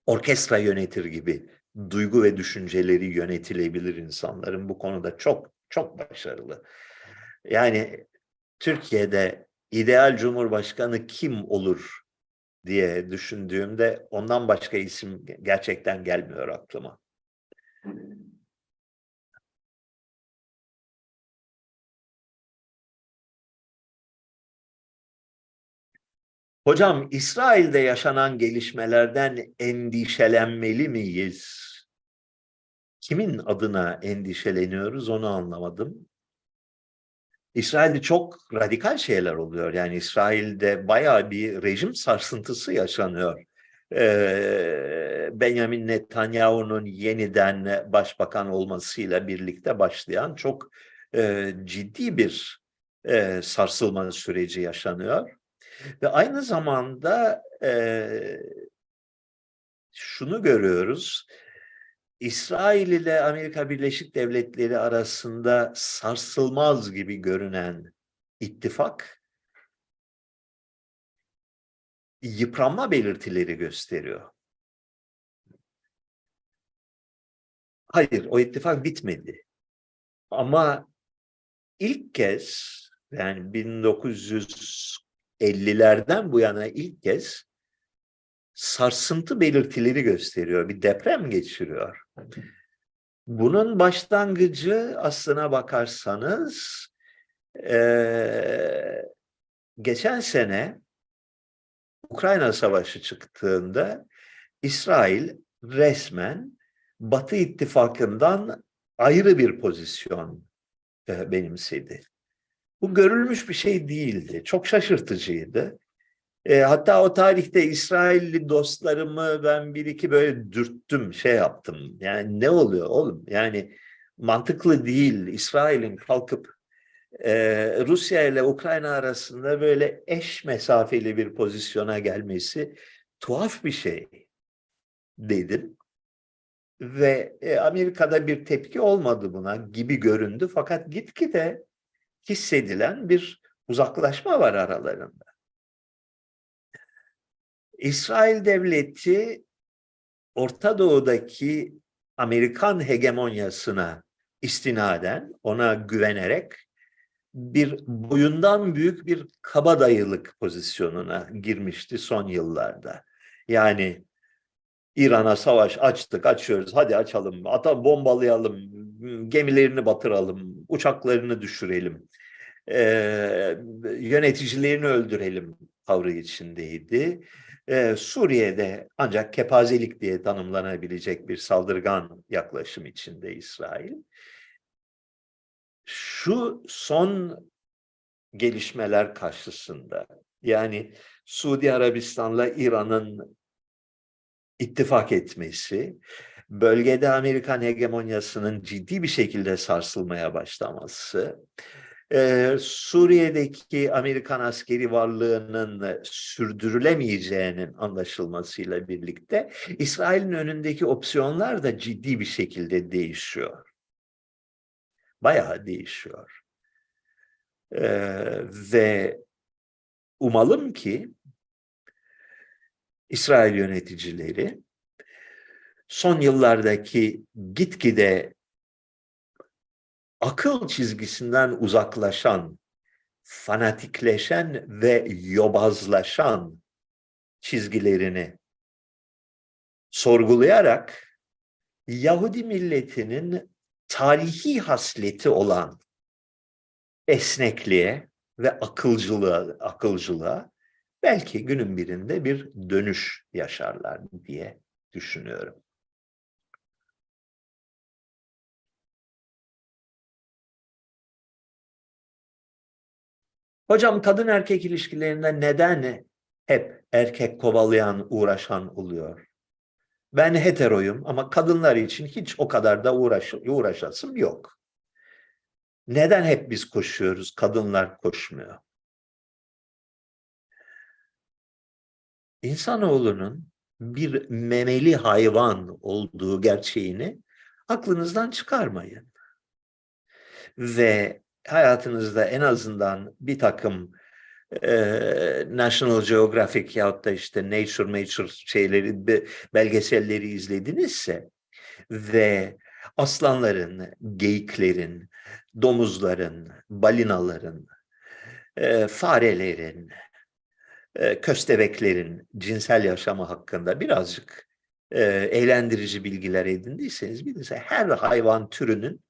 Orkestra yönetir gibi duygu ve düşünceleri yönetilebilir insanların bu konuda çok çok başarılı. Yani Türkiye'de ideal cumhurbaşkanı kim olur diye düşündüğümde ondan başka isim gerçekten gelmiyor aklıma. Hocam İsrail'de yaşanan gelişmelerden endişelenmeli miyiz? Kimin adına endişeleniyoruz onu anlamadım. İsrail'de çok radikal şeyler oluyor. Yani İsrail'de bayağı bir rejim sarsıntısı yaşanıyor. Ee, Benjamin Netanyahu'nun yeniden başbakan olmasıyla birlikte başlayan çok e, ciddi bir e, sarsılma süreci yaşanıyor. Ve aynı zamanda e, şunu görüyoruz. İsrail ile Amerika Birleşik Devletleri arasında sarsılmaz gibi görünen ittifak yıpranma belirtileri gösteriyor. Hayır, o ittifak bitmedi. Ama ilk kez yani 1950'lerden bu yana ilk kez sarsıntı belirtileri gösteriyor. Bir deprem geçiriyor. Bunun başlangıcı aslına bakarsanız e, geçen sene Ukrayna Savaşı çıktığında İsrail resmen Batı ittifakından ayrı bir pozisyon benimsedi. Bu görülmüş bir şey değildi. Çok şaşırtıcıydı. E, hatta o tarihte İsrailli dostlarımı ben bir iki böyle dürttüm, şey yaptım. Yani ne oluyor oğlum? Yani mantıklı değil İsrail'in kalkıp e, Rusya ile Ukrayna arasında böyle eş mesafeli bir pozisyona gelmesi tuhaf bir şey dedim. Ve e, Amerika'da bir tepki olmadı buna gibi göründü. Fakat gitgide hissedilen bir uzaklaşma var aralarında. İsrail devleti Orta Doğu'daki Amerikan hegemonyasına istinaden, ona güvenerek bir boyundan büyük bir kabadayılık pozisyonuna girmişti son yıllarda. Yani İran'a savaş açtık, açıyoruz, hadi açalım, ata bombalayalım, gemilerini batıralım, uçaklarını düşürelim, ee, yöneticilerini öldürelim tavrı içindeydi. Ee, Suriye'de ancak kepazelik diye tanımlanabilecek bir saldırgan yaklaşım içinde İsrail. Şu son gelişmeler karşısında yani Suudi Arabistan'la İran'ın ittifak etmesi, bölgede Amerikan hegemonyasının ciddi bir şekilde sarsılmaya başlaması, e, Suriye'deki Amerikan askeri varlığının sürdürülemeyeceğinin anlaşılmasıyla birlikte İsrail'in önündeki opsiyonlar da ciddi bir şekilde değişiyor. Bayağı değişiyor. E, ve umalım ki İsrail yöneticileri son yıllardaki gitgide akıl çizgisinden uzaklaşan, fanatikleşen ve yobazlaşan çizgilerini sorgulayarak Yahudi milletinin tarihi hasleti olan esnekliğe ve akılcılığa, akılcılığa belki günün birinde bir dönüş yaşarlar diye düşünüyorum. Hocam kadın erkek ilişkilerinde neden hep erkek kovalayan, uğraşan oluyor? Ben heteroyum ama kadınlar için hiç o kadar da uğraş, uğraşasım yok. Neden hep biz koşuyoruz, kadınlar koşmuyor? İnsanoğlunun bir memeli hayvan olduğu gerçeğini aklınızdan çıkarmayın. Ve hayatınızda en azından bir takım e, National Geographic yahut da işte Nature Nature şeyleri belgeselleri izledinizse ve aslanların, geyiklerin, domuzların, balinaların, e, farelerin, e, köstebeklerin cinsel yaşamı hakkında birazcık e, eğlendirici bilgiler edindiyseniz bilirse her hayvan türünün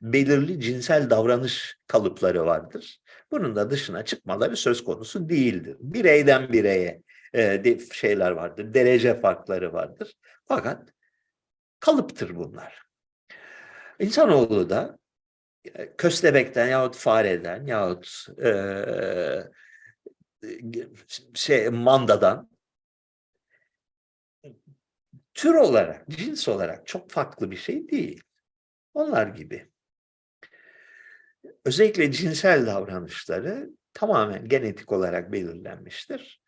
belirli cinsel davranış kalıpları vardır. Bunun da dışına çıkmaları söz konusu değildir. Bireyden bireye e, şeyler vardır, derece farkları vardır. Fakat kalıptır bunlar. İnsanoğlu da e, köstebekten yahut fareden yahut e, şey mandadan tür olarak, cins olarak çok farklı bir şey değil. Onlar gibi. Özellikle cinsel davranışları tamamen genetik olarak belirlenmiştir.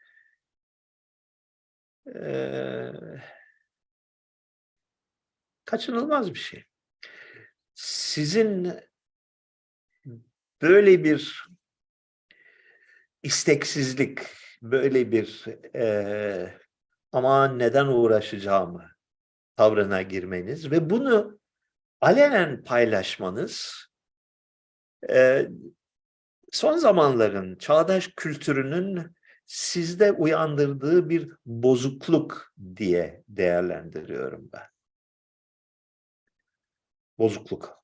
Ee, kaçınılmaz bir şey. Sizin böyle bir isteksizlik, böyle bir e, aman neden uğraşacağımı tavrına girmeniz ve bunu alenen paylaşmanız e, son zamanların çağdaş kültürünün sizde uyandırdığı bir bozukluk diye değerlendiriyorum ben. Bozukluk.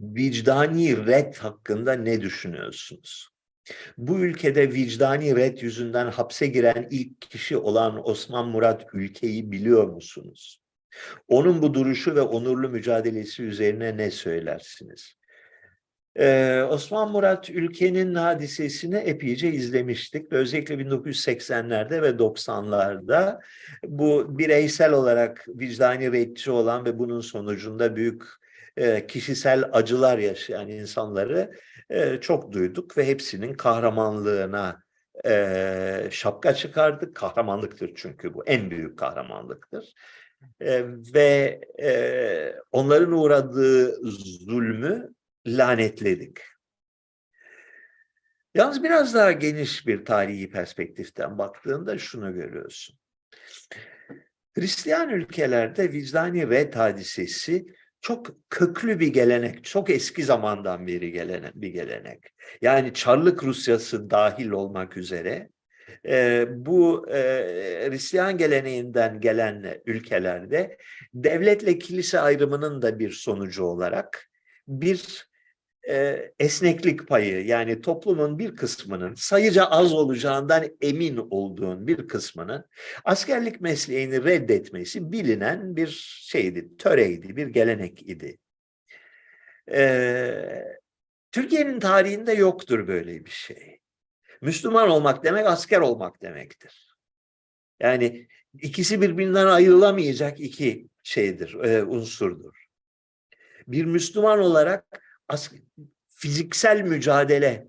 vicdani red hakkında ne düşünüyorsunuz? Bu ülkede vicdani red yüzünden hapse giren ilk kişi olan Osman Murat Ülke'yi biliyor musunuz? Onun bu duruşu ve onurlu mücadelesi üzerine ne söylersiniz? Ee, Osman Murat ülkenin hadisesini epeyce izlemiştik. Özellikle 1980'lerde ve 90'larda bu bireysel olarak vicdani reddici olan ve bunun sonucunda büyük e, kişisel acılar yaşayan insanları e, çok duyduk ve hepsinin kahramanlığına e, şapka çıkardık. Kahramanlıktır çünkü bu en büyük kahramanlıktır. E, ve e, onların uğradığı zulmü lanetledik. Yalnız biraz daha geniş bir tarihi perspektiften baktığında şunu görüyorsun. Hristiyan ülkelerde vicdani red hadisesi çok köklü bir gelenek, çok eski zamandan beri gelen bir gelenek. Yani Çarlık Rusyası dahil olmak üzere e, bu e, Hristiyan geleneğinden gelen ülkelerde devletle kilise ayrımının da bir sonucu olarak bir e, esneklik payı yani toplumun bir kısmının sayıca az olacağından emin olduğun bir kısmının askerlik mesleğini reddetmesi bilinen bir şeydi, töreydi, bir gelenek idi. E, Türkiye'nin tarihinde yoktur böyle bir şey. Müslüman olmak demek asker olmak demektir. Yani ikisi birbirinden ayrılamayacak iki şeydir, e, unsurdur. Bir Müslüman olarak fiziksel mücadele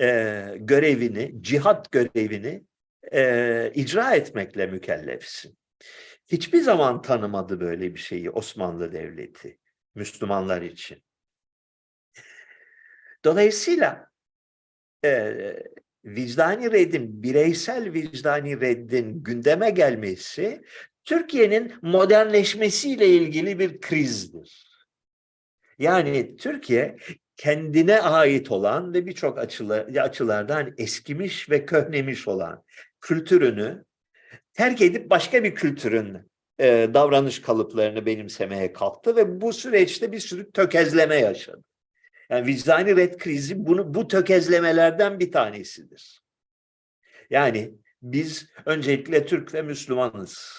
e, görevini, cihat görevini e, icra etmekle mükellefsin. Hiçbir zaman tanımadı böyle bir şeyi Osmanlı Devleti Müslümanlar için. Dolayısıyla e, vicdani reddin, bireysel vicdani reddin gündeme gelmesi Türkiye'nin modernleşmesiyle ilgili bir krizdir. Yani Türkiye kendine ait olan ve birçok açılardan eskimiş ve köhnemiş olan kültürünü terk edip başka bir kültürün e, davranış kalıplarını benimsemeye kalktı ve bu süreçte bir sürü tökezleme yaşadı. Yani vicdani red krizi bunu bu tökezlemelerden bir tanesidir. Yani biz öncelikle Türk ve Müslümanız.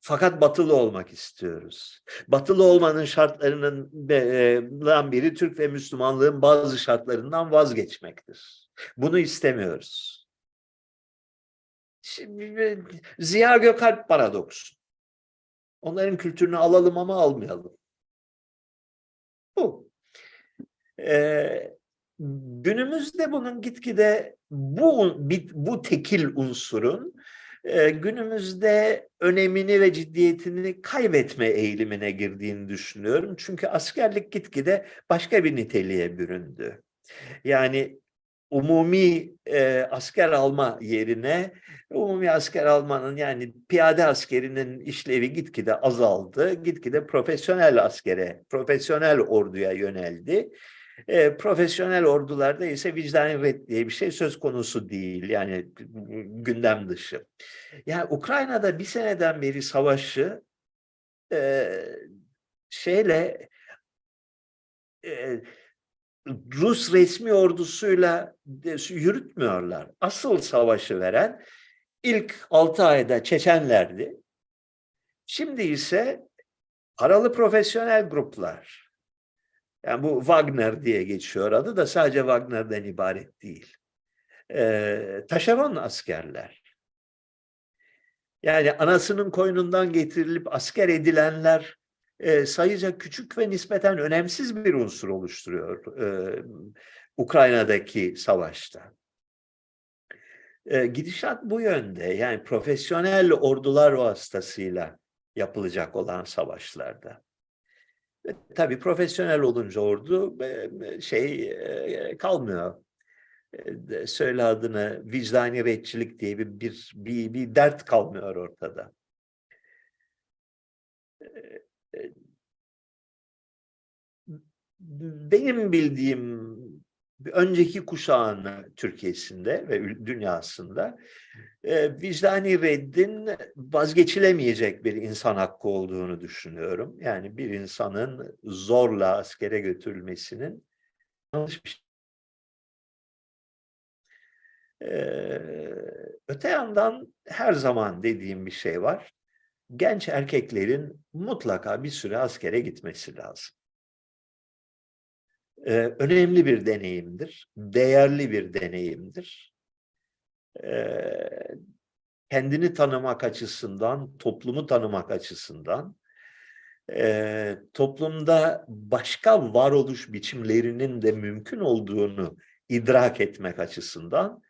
Fakat batılı olmak istiyoruz. Batılı olmanın şartlarından biri Türk ve Müslümanlığın bazı şartlarından vazgeçmektir. Bunu istemiyoruz. Şimdi, Ziya Gökalp paradoksu. Onların kültürünü alalım ama almayalım. Bu. Ee, günümüzde bunun gitgide bu bu tekil unsurun e, günümüzde önemini ve ciddiyetini kaybetme eğilimine girdiğini düşünüyorum. Çünkü askerlik gitgide başka bir niteliğe büründü. Yani umumi e, asker alma yerine umumi asker almanın yani piyade askerinin işlevi gitgide azaldı. Gitgide profesyonel askere, profesyonel orduya yöneldi. E, profesyonel ordularda ise vicdani red diye bir şey söz konusu değil. Yani gündem dışı. Yani Ukrayna'da bir seneden beri savaşı e, şeyle e, Rus resmi ordusuyla yürütmüyorlar. Asıl savaşı veren ilk 6 ayda Çeçenlerdi. Şimdi ise paralı profesyonel gruplar, yani bu Wagner diye geçiyor adı da sadece Wagner'den ibaret değil. Ee, taşeron askerler. Yani anasının koynundan getirilip asker edilenler e, sayıca küçük ve nispeten önemsiz bir unsur oluşturuyor e, Ukrayna'daki savaşta. E, gidişat bu yönde. Yani profesyonel ordular vasıtasıyla yapılacak olan savaşlarda. Tabii profesyonel olunca ordu şey kalmıyor. Söyle adını vicdani retçilik diye bir, bir, bir, bir dert kalmıyor ortada. Benim bildiğim önceki kuşağın Türkiye'sinde ve dünyasında e, vicdani reddin vazgeçilemeyecek bir insan hakkı olduğunu düşünüyorum. Yani bir insanın zorla askere götürülmesinin yanlış bir şey. Ee, öte yandan her zaman dediğim bir şey var. Genç erkeklerin mutlaka bir süre askere gitmesi lazım e, önemli bir deneyimdir, değerli bir deneyimdir. E, kendini tanımak açısından, toplumu tanımak açısından, e, toplumda başka varoluş biçimlerinin de mümkün olduğunu idrak etmek açısından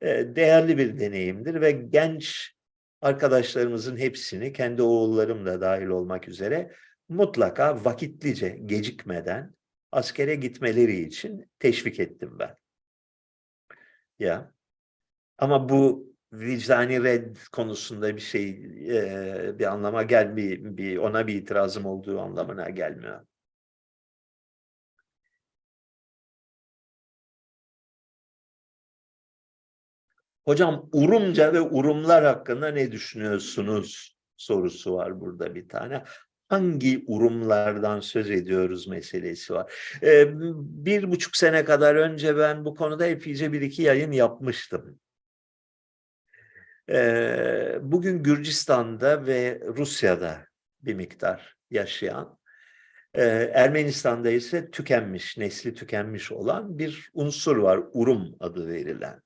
e, değerli bir deneyimdir ve genç arkadaşlarımızın hepsini kendi oğullarım da dahil olmak üzere mutlaka vakitlice, gecikmeden askere gitmeleri için teşvik ettim ben. Ya. Ama bu vicdani red konusunda bir şey e, bir anlama gel bir, bir ona bir itirazım olduğu anlamına gelmiyor. Hocam Urumca ve Urumlar hakkında ne düşünüyorsunuz sorusu var burada bir tane. Hangi Urumlardan söz ediyoruz meselesi var. Ee, bir buçuk sene kadar önce ben bu konuda epeyce bir iki yayın yapmıştım. Ee, bugün Gürcistan'da ve Rusya'da bir miktar yaşayan, e, Ermenistan'da ise tükenmiş, nesli tükenmiş olan bir unsur var, Urum adı verilen.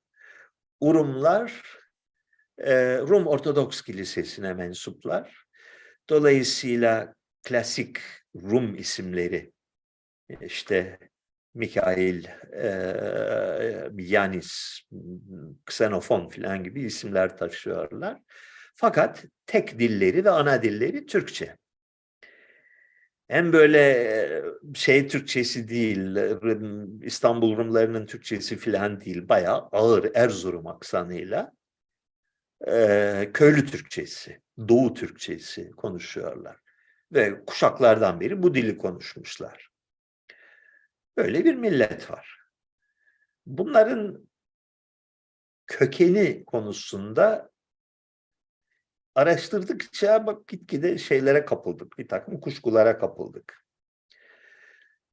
Urumlar e, Rum Ortodoks Kilisesi'ne mensuplar. Dolayısıyla klasik Rum isimleri işte Mikail, e, Yanis, Xenofon filan gibi isimler taşıyorlar. Fakat tek dilleri ve ana dilleri Türkçe. Hem böyle şey Türkçesi değil, İstanbul Rumlarının Türkçesi filan değil, bayağı ağır Erzurum aksanıyla e, köylü Türkçesi, Doğu Türkçesi konuşuyorlar. Ve kuşaklardan beri bu dili konuşmuşlar. Böyle bir millet var. Bunların kökeni konusunda araştırdıkça bak gitgide şeylere kapıldık. Bir takım kuşkulara kapıldık.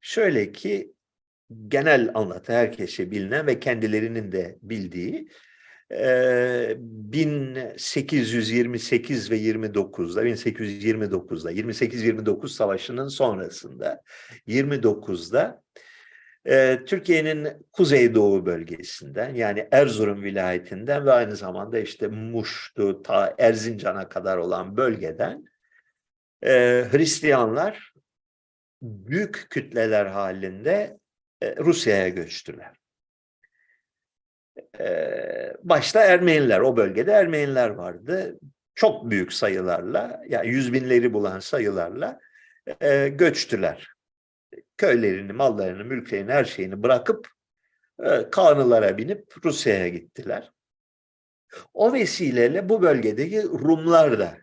Şöyle ki genel anlatı herkese bilinen ve kendilerinin de bildiği 1828 ve 29'da 1829'da 28-29 savaşının sonrasında 29'da Türkiye'nin kuzeydoğu bölgesinden yani Erzurum vilayetinden ve aynı zamanda işte Muş'tu ta Erzincan'a kadar olan bölgeden Hristiyanlar büyük kütleler halinde Rusya'ya göçtüler başta Ermeniler, o bölgede Ermeniler vardı. Çok büyük sayılarla, yani yüz binleri bulan sayılarla e, göçtüler. Köylerini, mallarını, mülklerini, her şeyini bırakıp e, kanılara binip Rusya'ya gittiler. O vesileyle bu bölgedeki Rumlar da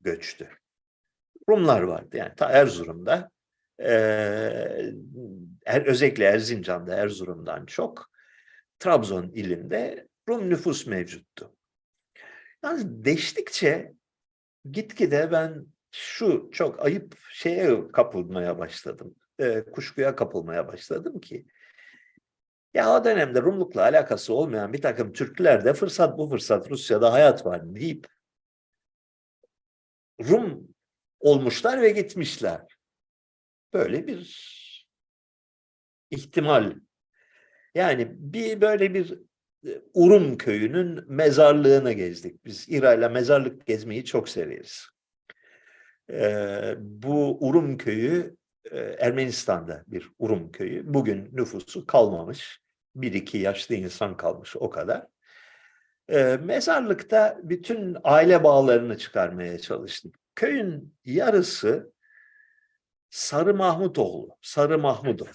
göçtü. Rumlar vardı yani ta Erzurum'da, e, özellikle Erzincan'da, Erzurum'dan çok Trabzon ilinde Rum nüfus mevcuttu. Yalnız değiştikçe gitgide ben şu çok ayıp şeye kapılmaya başladım. E, kuşkuya kapılmaya başladım ki ya o dönemde Rumlukla alakası olmayan bir takım Türkler de fırsat bu fırsat Rusya'da hayat var deyip Rum olmuşlar ve gitmişler. Böyle bir ihtimal yani bir böyle bir e, Urum köyünün mezarlığına gezdik. Biz İra'yla mezarlık gezmeyi çok severiz. Ee, bu Urum köyü e, Ermenistan'da bir Urum köyü. Bugün nüfusu kalmamış. Bir iki yaşlı insan kalmış o kadar. Ee, mezarlıkta bütün aile bağlarını çıkarmaya çalıştık. Köyün yarısı Sarı Mahmutoğlu, Sarı Mahmudov.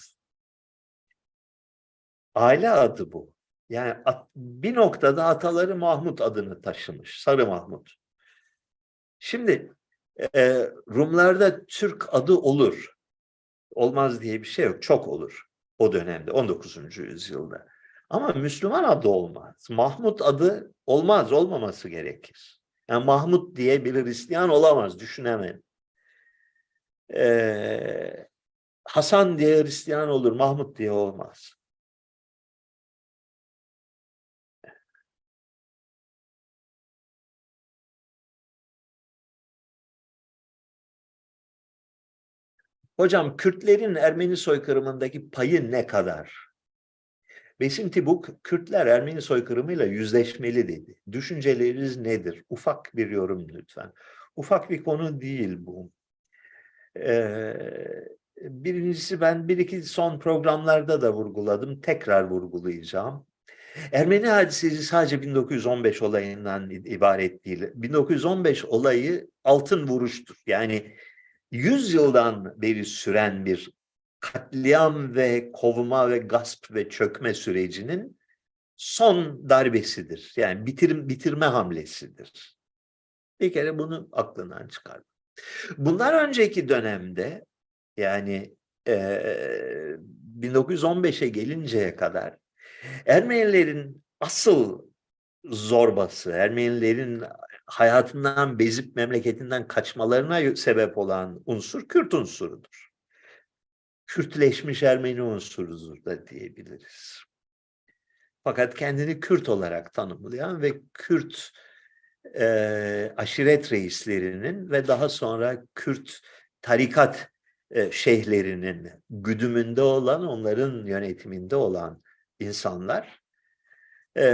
Aile adı bu. Yani at, bir noktada ataları Mahmut adını taşımış. Sarı Mahmut. Şimdi e, Rumlarda Türk adı olur. Olmaz diye bir şey yok. Çok olur o dönemde 19. yüzyılda. Ama Müslüman adı olmaz. Mahmut adı olmaz, olmaması gerekir. Yani Mahmut diye bir Hristiyan olamaz, düşünemem. Ee, Hasan diye Hristiyan olur, Mahmut diye olmaz. Hocam Kürtlerin Ermeni soykırımındaki payı ne kadar? Besim Tibuk, Kürtler Ermeni soykırımıyla yüzleşmeli dedi. Düşünceleriniz nedir? Ufak bir yorum lütfen. Ufak bir konu değil bu. Ee, birincisi ben bir iki son programlarda da vurguladım. Tekrar vurgulayacağım. Ermeni hadisesi sadece 1915 olayından ibaret değil. 1915 olayı altın vuruştur. Yani 100 yıldan beri süren bir katliam ve kovma ve gasp ve çökme sürecinin son darbesidir. Yani bitir, bitirme hamlesidir. Bir kere bunu aklından çıkar. Bundan önceki dönemde yani e, 1915'e gelinceye kadar Ermenilerin asıl zorbası, Ermenilerin hayatından bezip memleketinden kaçmalarına sebep olan unsur Kürt unsurudur. Kürtleşmiş Ermeni unsurudur da diyebiliriz. Fakat kendini Kürt olarak tanımlayan ve Kürt e, aşiret reislerinin ve daha sonra Kürt tarikat e, şeyhlerinin güdümünde olan, onların yönetiminde olan insanlar e,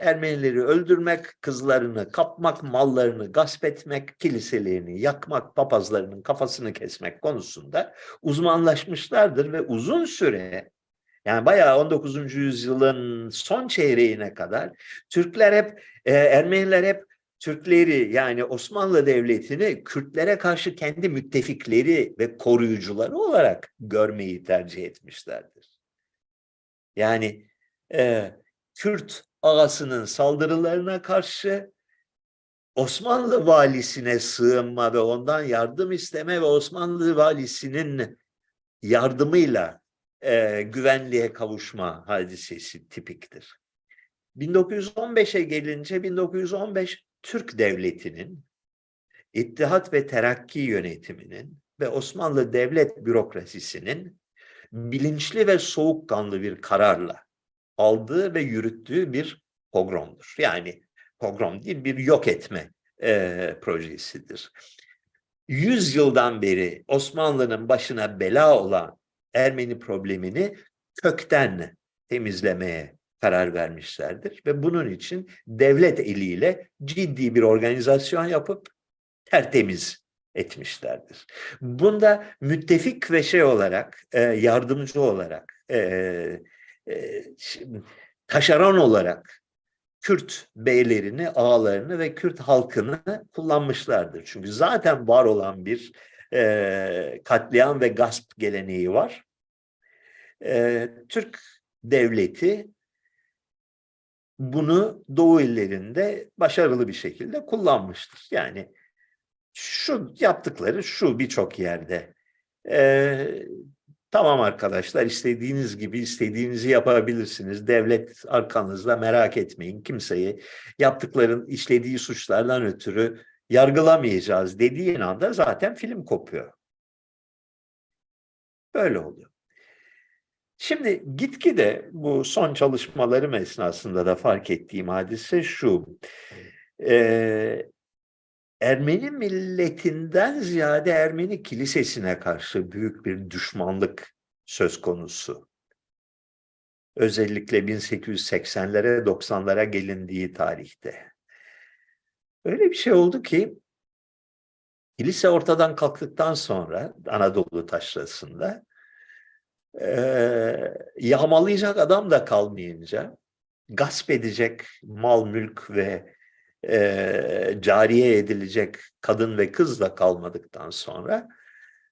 Ermenileri öldürmek, kızlarını kapmak, mallarını gasp etmek, kiliselerini yakmak, papazlarının kafasını kesmek konusunda uzmanlaşmışlardır ve uzun süre yani bayağı 19. yüzyılın son çeyreğine kadar Türkler hep, e, Ermeniler hep Türkleri yani Osmanlı Devleti'ni Kürtlere karşı kendi müttefikleri ve koruyucuları olarak görmeyi tercih etmişlerdir. Yani e, Kürt ağasının saldırılarına karşı Osmanlı valisine sığınma ve ondan yardım isteme ve Osmanlı valisinin yardımıyla e, güvenliğe kavuşma hadisesi tipiktir. 1915'e gelince 1915 Türk Devleti'nin İttihat ve Terakki yönetiminin ve Osmanlı devlet bürokrasisinin bilinçli ve soğukkanlı bir kararla aldığı ve yürüttüğü bir pogromdur. Yani pogrom değil bir yok etme e, projesidir. Yüz yıldan beri Osmanlı'nın başına bela olan Ermeni problemini kökten temizlemeye karar vermişlerdir ve bunun için devlet eliyle ciddi bir organizasyon yapıp tertemiz etmişlerdir. Bunda müttefik ve şey olarak, yardımcı olarak, e, taşeron olarak Kürt beylerini, ağalarını ve Kürt halkını kullanmışlardır. Çünkü zaten var olan bir e, katliam ve gasp geleneği var. E, Türk devleti bunu Doğu illerinde başarılı bir şekilde kullanmıştır. Yani şu yaptıkları şu birçok yerde. E, tamam arkadaşlar istediğiniz gibi istediğinizi yapabilirsiniz. Devlet arkanızda merak etmeyin. Kimseyi yaptıkların işlediği suçlardan ötürü yargılamayacağız dediğin anda zaten film kopuyor. Böyle oluyor. Şimdi gitgide bu son çalışmalarım esnasında da fark ettiğim hadise şu. Ee, Ermeni milletinden ziyade Ermeni kilisesine karşı büyük bir düşmanlık söz konusu. Özellikle 1880'lere 90'lara gelindiği tarihte. Öyle bir şey oldu ki kilise ortadan kalktıktan sonra Anadolu taşrasında e, yağmalayacak adam da kalmayınca gasp edecek mal mülk ve e, cariye edilecek kadın ve kız da kalmadıktan sonra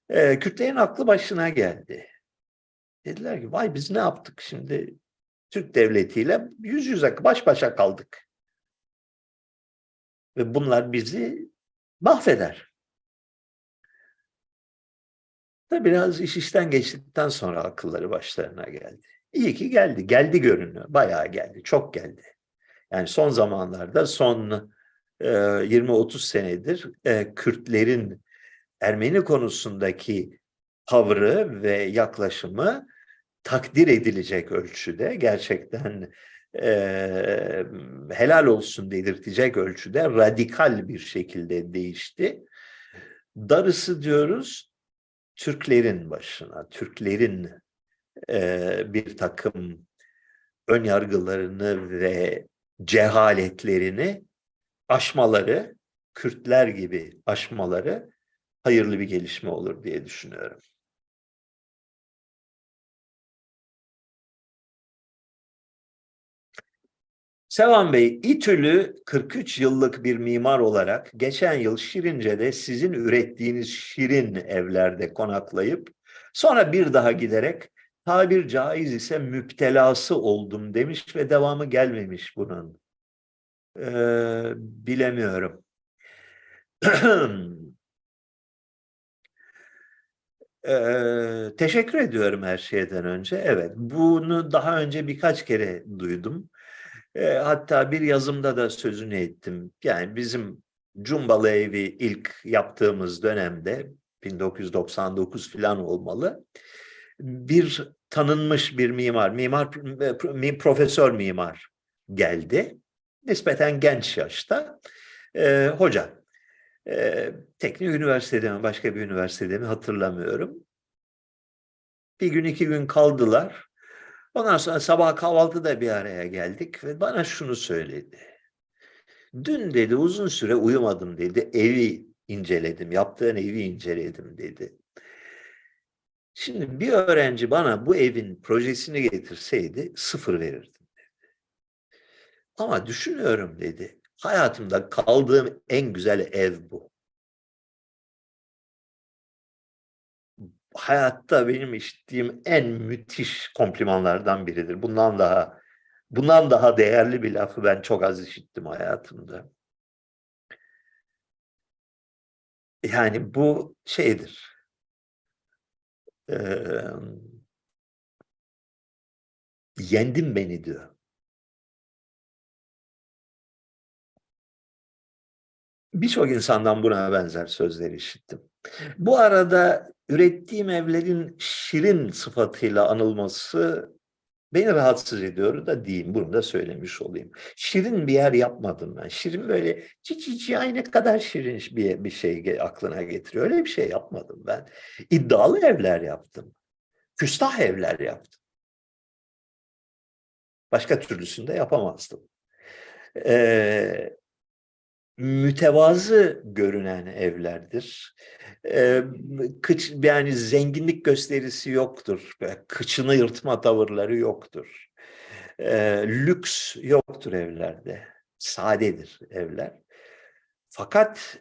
e, Kürtlerin aklı başına geldi. Dediler ki vay biz ne yaptık şimdi Türk devletiyle yüz yüze baş başa kaldık. Ve bunlar bizi mahveder. Da biraz iş işten geçtikten sonra akılları başlarına geldi. İyi ki geldi. Geldi görünüyor. Bayağı geldi. Çok geldi. Yani son zamanlarda son e, 20-30 senedir e, Kürtlerin Ermeni konusundaki tavrı ve yaklaşımı takdir edilecek ölçüde gerçekten e, helal olsun dedirtecek ölçüde radikal bir şekilde değişti. Darısı diyoruz Türklerin başına, Türklerin e, bir takım ön yargılarını ve cehaletlerini aşmaları, Kürtler gibi aşmaları hayırlı bir gelişme olur diye düşünüyorum. Sevan Bey, İTÜ'lü 43 yıllık bir mimar olarak geçen yıl Şirince'de sizin ürettiğiniz şirin evlerde konaklayıp sonra bir daha giderek tabir caiz ise müptelası oldum demiş ve devamı gelmemiş bunun. Ee, bilemiyorum. Ee, teşekkür ediyorum her şeyden önce. Evet, bunu daha önce birkaç kere duydum. Ee, hatta bir yazımda da sözünü ettim. Yani bizim Cumbalı evi ilk yaptığımız dönemde 1999 falan olmalı. Bir tanınmış bir mimar, mimar profesör mimar geldi. Nispeten genç yaşta. Ee, hoca e, teknik üniversitede mi başka bir üniversitede mi hatırlamıyorum. Bir gün iki gün kaldılar. Ondan sonra sabah kahvaltıda bir araya geldik ve bana şunu söyledi. Dün dedi uzun süre uyumadım dedi. Evi inceledim, yaptığın evi inceledim dedi. Şimdi bir öğrenci bana bu evin projesini getirseydi sıfır verirdim dedi. Ama düşünüyorum dedi. Hayatımda kaldığım en güzel ev bu. Hayatta benim işittiğim en müthiş komplimanlardan biridir. Bundan daha bundan daha değerli bir lafı ben çok az işittim hayatımda. Yani bu şeydir. Ee, yendin beni diyor. Birçok insandan buna benzer sözler işittim. Bu arada ürettiğim evlerin şirin sıfatıyla anılması beni rahatsız ediyor da diyeyim. Bunu da söylemiş olayım. Şirin bir yer yapmadım ben. Şirin böyle çiçici aynı kadar şirin bir, bir şey aklına getiriyor. Öyle bir şey yapmadım ben. İddialı evler yaptım. Küstah evler yaptım. Başka türlüsünü de yapamazdım. Ee, mütevazı görünen evlerdir. Ee, kıç, yani zenginlik gösterisi yoktur. Kıçını yırtma tavırları yoktur. Ee, lüks yoktur evlerde. Sadedir evler. Fakat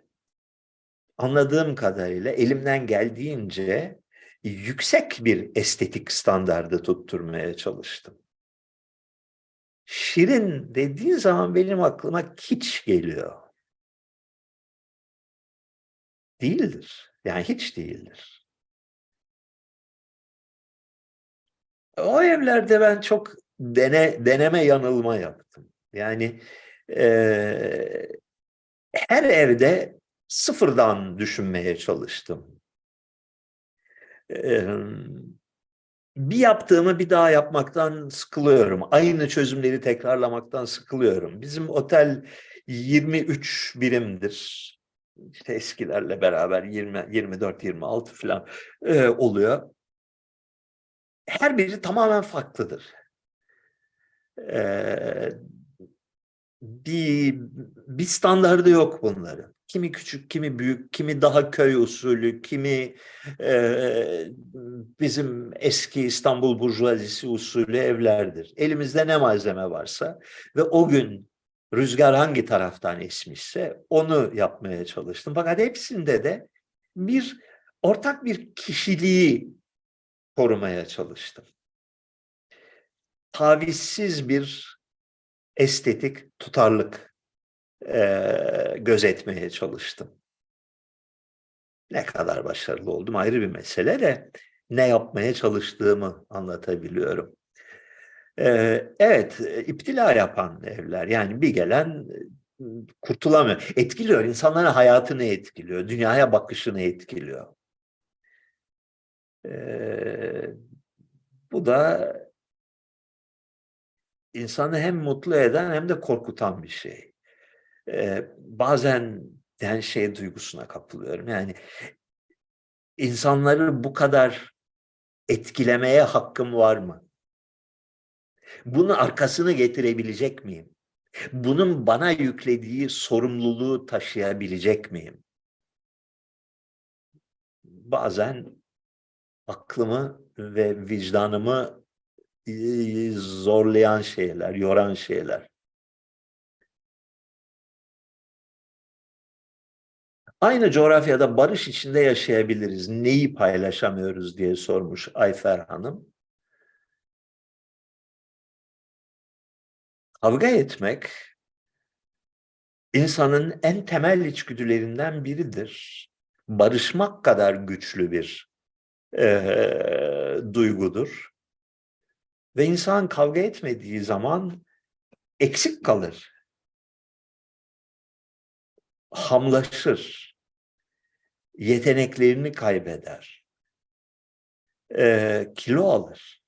anladığım kadarıyla elimden geldiğince yüksek bir estetik standardı tutturmaya çalıştım. Şirin dediği zaman benim aklıma kiç geliyor. Değildir. Yani hiç değildir. O evlerde ben çok dene, deneme yanılma yaptım. Yani e, her evde sıfırdan düşünmeye çalıştım. E, bir yaptığımı bir daha yapmaktan sıkılıyorum. Aynı çözümleri tekrarlamaktan sıkılıyorum. Bizim otel 23 birimdir işte eskilerle beraber 20, 24, 26 falan e, oluyor. Her biri tamamen farklıdır. E, bir, bir standardı yok bunların. Kimi küçük, kimi büyük, kimi daha köy usulü, kimi e, bizim eski İstanbul Burjuvazisi usulü evlerdir. Elimizde ne malzeme varsa ve o gün rüzgar hangi taraftan esmişse onu yapmaya çalıştım. Fakat hepsinde de bir ortak bir kişiliği korumaya çalıştım. Tavizsiz bir estetik tutarlık e, gözetmeye çalıştım. Ne kadar başarılı oldum ayrı bir mesele de ne yapmaya çalıştığımı anlatabiliyorum. Evet, iptila yapan evler. Yani bir gelen kurtulamıyor. Etkiliyor. İnsanların hayatını etkiliyor. Dünyaya bakışını etkiliyor. Bu da insanı hem mutlu eden hem de korkutan bir şey. Bazen yani şey duygusuna kapılıyorum. Yani insanları bu kadar etkilemeye hakkım var mı? Bunun arkasını getirebilecek miyim? Bunun bana yüklediği sorumluluğu taşıyabilecek miyim? Bazen aklımı ve vicdanımı zorlayan şeyler, yoran şeyler. Aynı coğrafyada barış içinde yaşayabiliriz. Neyi paylaşamıyoruz diye sormuş Ayfer Hanım. Kavga etmek insanın en temel içgüdülerinden biridir. Barışmak kadar güçlü bir eee, duygudur. Ve insan kavga etmediği zaman eksik kalır. Hamlaşır. Yeteneklerini kaybeder. Eee, kilo alır.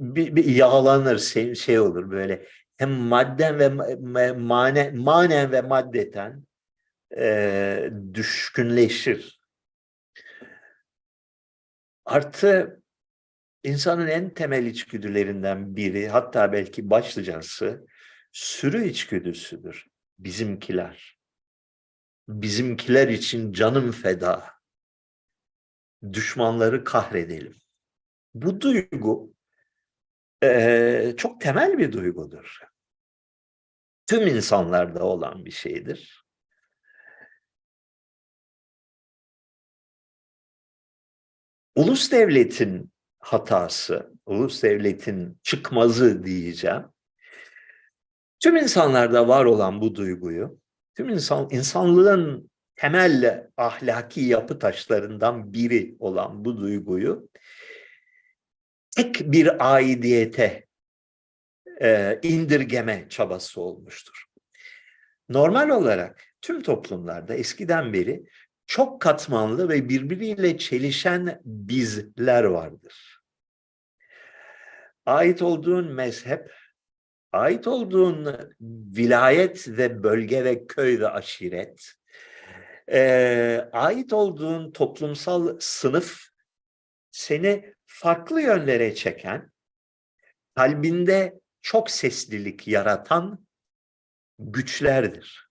Bir, bir yağlanır, şey, şey olur böyle. Hem madden ve ma- mane, manen ve maddeten eee, düşkünleşir. Artı insanın en temel içgüdülerinden biri, hatta belki başlıcası sürü içgüdüsüdür. Bizimkiler. Bizimkiler için canım feda. Düşmanları kahredelim. Bu duygu çok temel bir duygudur. Tüm insanlarda olan bir şeydir. Ulus devletin hatası, ulus devletin çıkmazı diyeceğim. Tüm insanlarda var olan bu duyguyu, tüm insan insanlığın temel ahlaki yapı taşlarından biri olan bu duyguyu tek bir aidiyete e, indirgeme çabası olmuştur. Normal olarak tüm toplumlarda eskiden beri çok katmanlı ve birbiriyle çelişen bizler vardır. Ait olduğun mezhep, ait olduğun vilayet ve bölge ve köy ve aşiret, eee, ait olduğun toplumsal sınıf seni farklı yönlere çeken, kalbinde çok seslilik yaratan güçlerdir.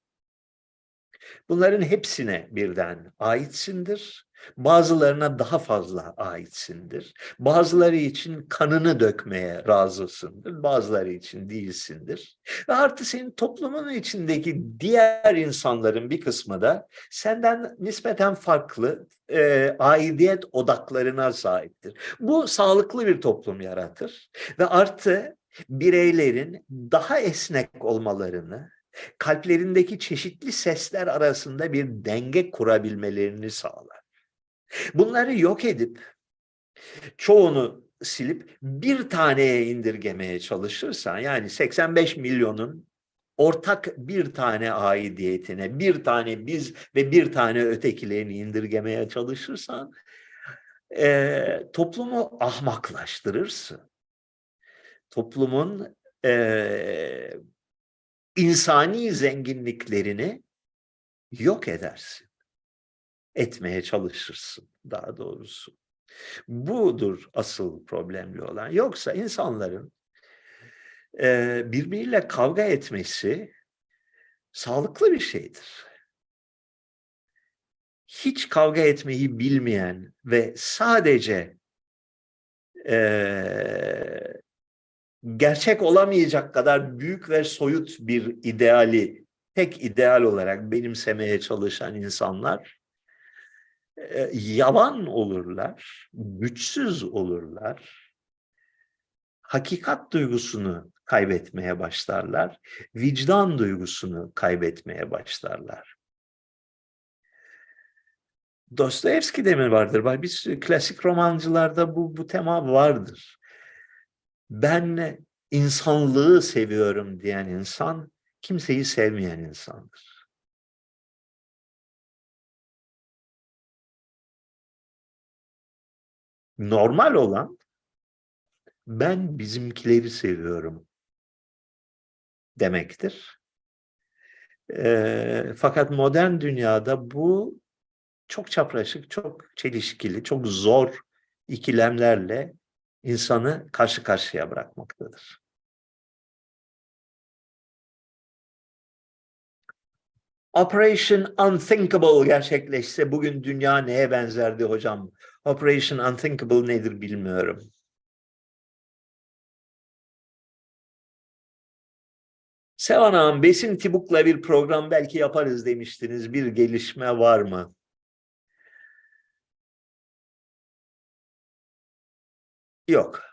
Bunların hepsine birden aitsindir. Bazılarına daha fazla aitsindir. Bazıları için kanını dökmeye razısındır. Bazıları için değilsindir. Ve artı senin toplumun içindeki diğer insanların bir kısmı da senden nispeten farklı e, aidiyet odaklarına sahiptir. Bu sağlıklı bir toplum yaratır. Ve artı bireylerin daha esnek olmalarını, kalplerindeki çeşitli sesler arasında bir denge kurabilmelerini sağlar. Bunları yok edip çoğunu silip bir taneye indirgemeye çalışırsan yani 85 milyonun ortak bir tane aidiyetine, bir tane biz ve bir tane ötekilerini indirgemeye çalışırsan e, toplumu ahmaklaştırırsın. Toplumun e, insani zenginliklerini yok edersin. Etmeye çalışırsın daha doğrusu. Budur asıl problemli olan. Yoksa insanların e, birbiriyle kavga etmesi sağlıklı bir şeydir. Hiç kavga etmeyi bilmeyen ve sadece e, gerçek olamayacak kadar büyük ve soyut bir ideali tek ideal olarak benimsemeye çalışan insanlar yalan olurlar, güçsüz olurlar, hakikat duygusunu kaybetmeye başlarlar, vicdan duygusunu kaybetmeye başlarlar. Dostoyevski'de mi vardır? Sürü klasik romancılarda bu, bu tema vardır. Ben insanlığı seviyorum diyen insan kimseyi sevmeyen insandır. Normal olan ben bizimkileri seviyorum demektir. E, fakat modern dünyada bu çok çapraşık, çok çelişkili, çok zor ikilemlerle insanı karşı karşıya bırakmaktadır. Operation Unthinkable gerçekleşse bugün dünya neye benzerdi hocam? Operation Unthinkable nedir bilmiyorum. Sevan Ağam, Besin Tibuk'la bir program belki yaparız demiştiniz. Bir gelişme var mı? Yok.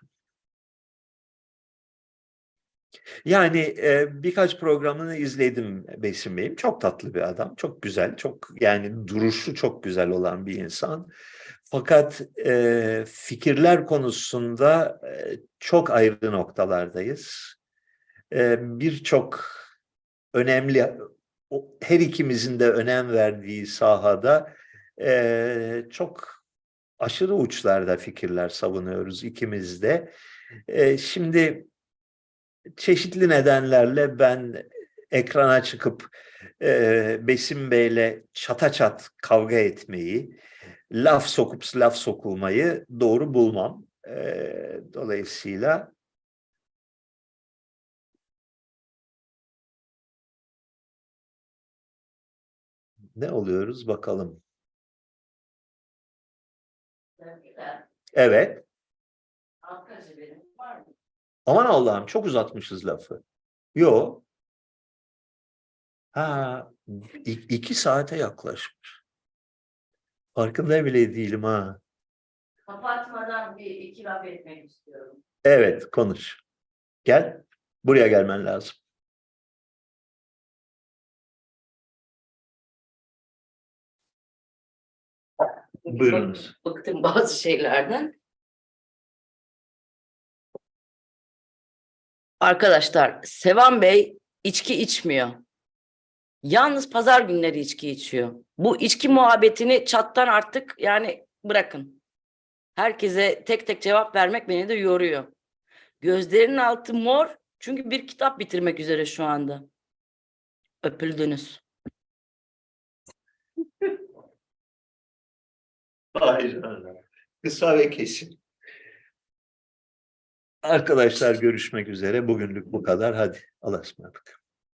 Yani e, birkaç programını izledim Besim Bey'im. Çok tatlı bir adam, çok güzel, çok yani duruşu çok güzel olan bir insan. Fakat e, fikirler konusunda e, çok ayrı noktalardayız. E, Birçok önemli, her ikimizin de önem verdiği sahada e, çok aşırı uçlarda fikirler savunuyoruz ikimiz de. E, şimdi çeşitli nedenlerle ben ekrana çıkıp e, Besim Bey'le çata çat kavga etmeyi, laf sokup laf sokulmayı doğru bulmam. E, dolayısıyla ne oluyoruz bakalım. Evet. Arkadaşı benim var mı? Aman Allah'ım çok uzatmışız lafı. Yo. Ha, iki saate yaklaşmış. Farkında bile değilim ha. Kapatmadan bir iki laf etmek istiyorum. Evet, konuş. Gel. Buraya gelmen lazım. Buyurunuz. Bıktım bazı şeylerden. Arkadaşlar, Sevan Bey içki içmiyor. Yalnız pazar günleri içki içiyor. Bu içki muhabbetini çattan artık yani bırakın. Herkese tek tek cevap vermek beni de yoruyor. Gözlerinin altı mor çünkü bir kitap bitirmek üzere şu anda. Öpüldünüz. Hayır. Kısa ve kesin. Arkadaşlar görüşmek üzere. Bugünlük bu kadar. Hadi Allah'a ısmarladık.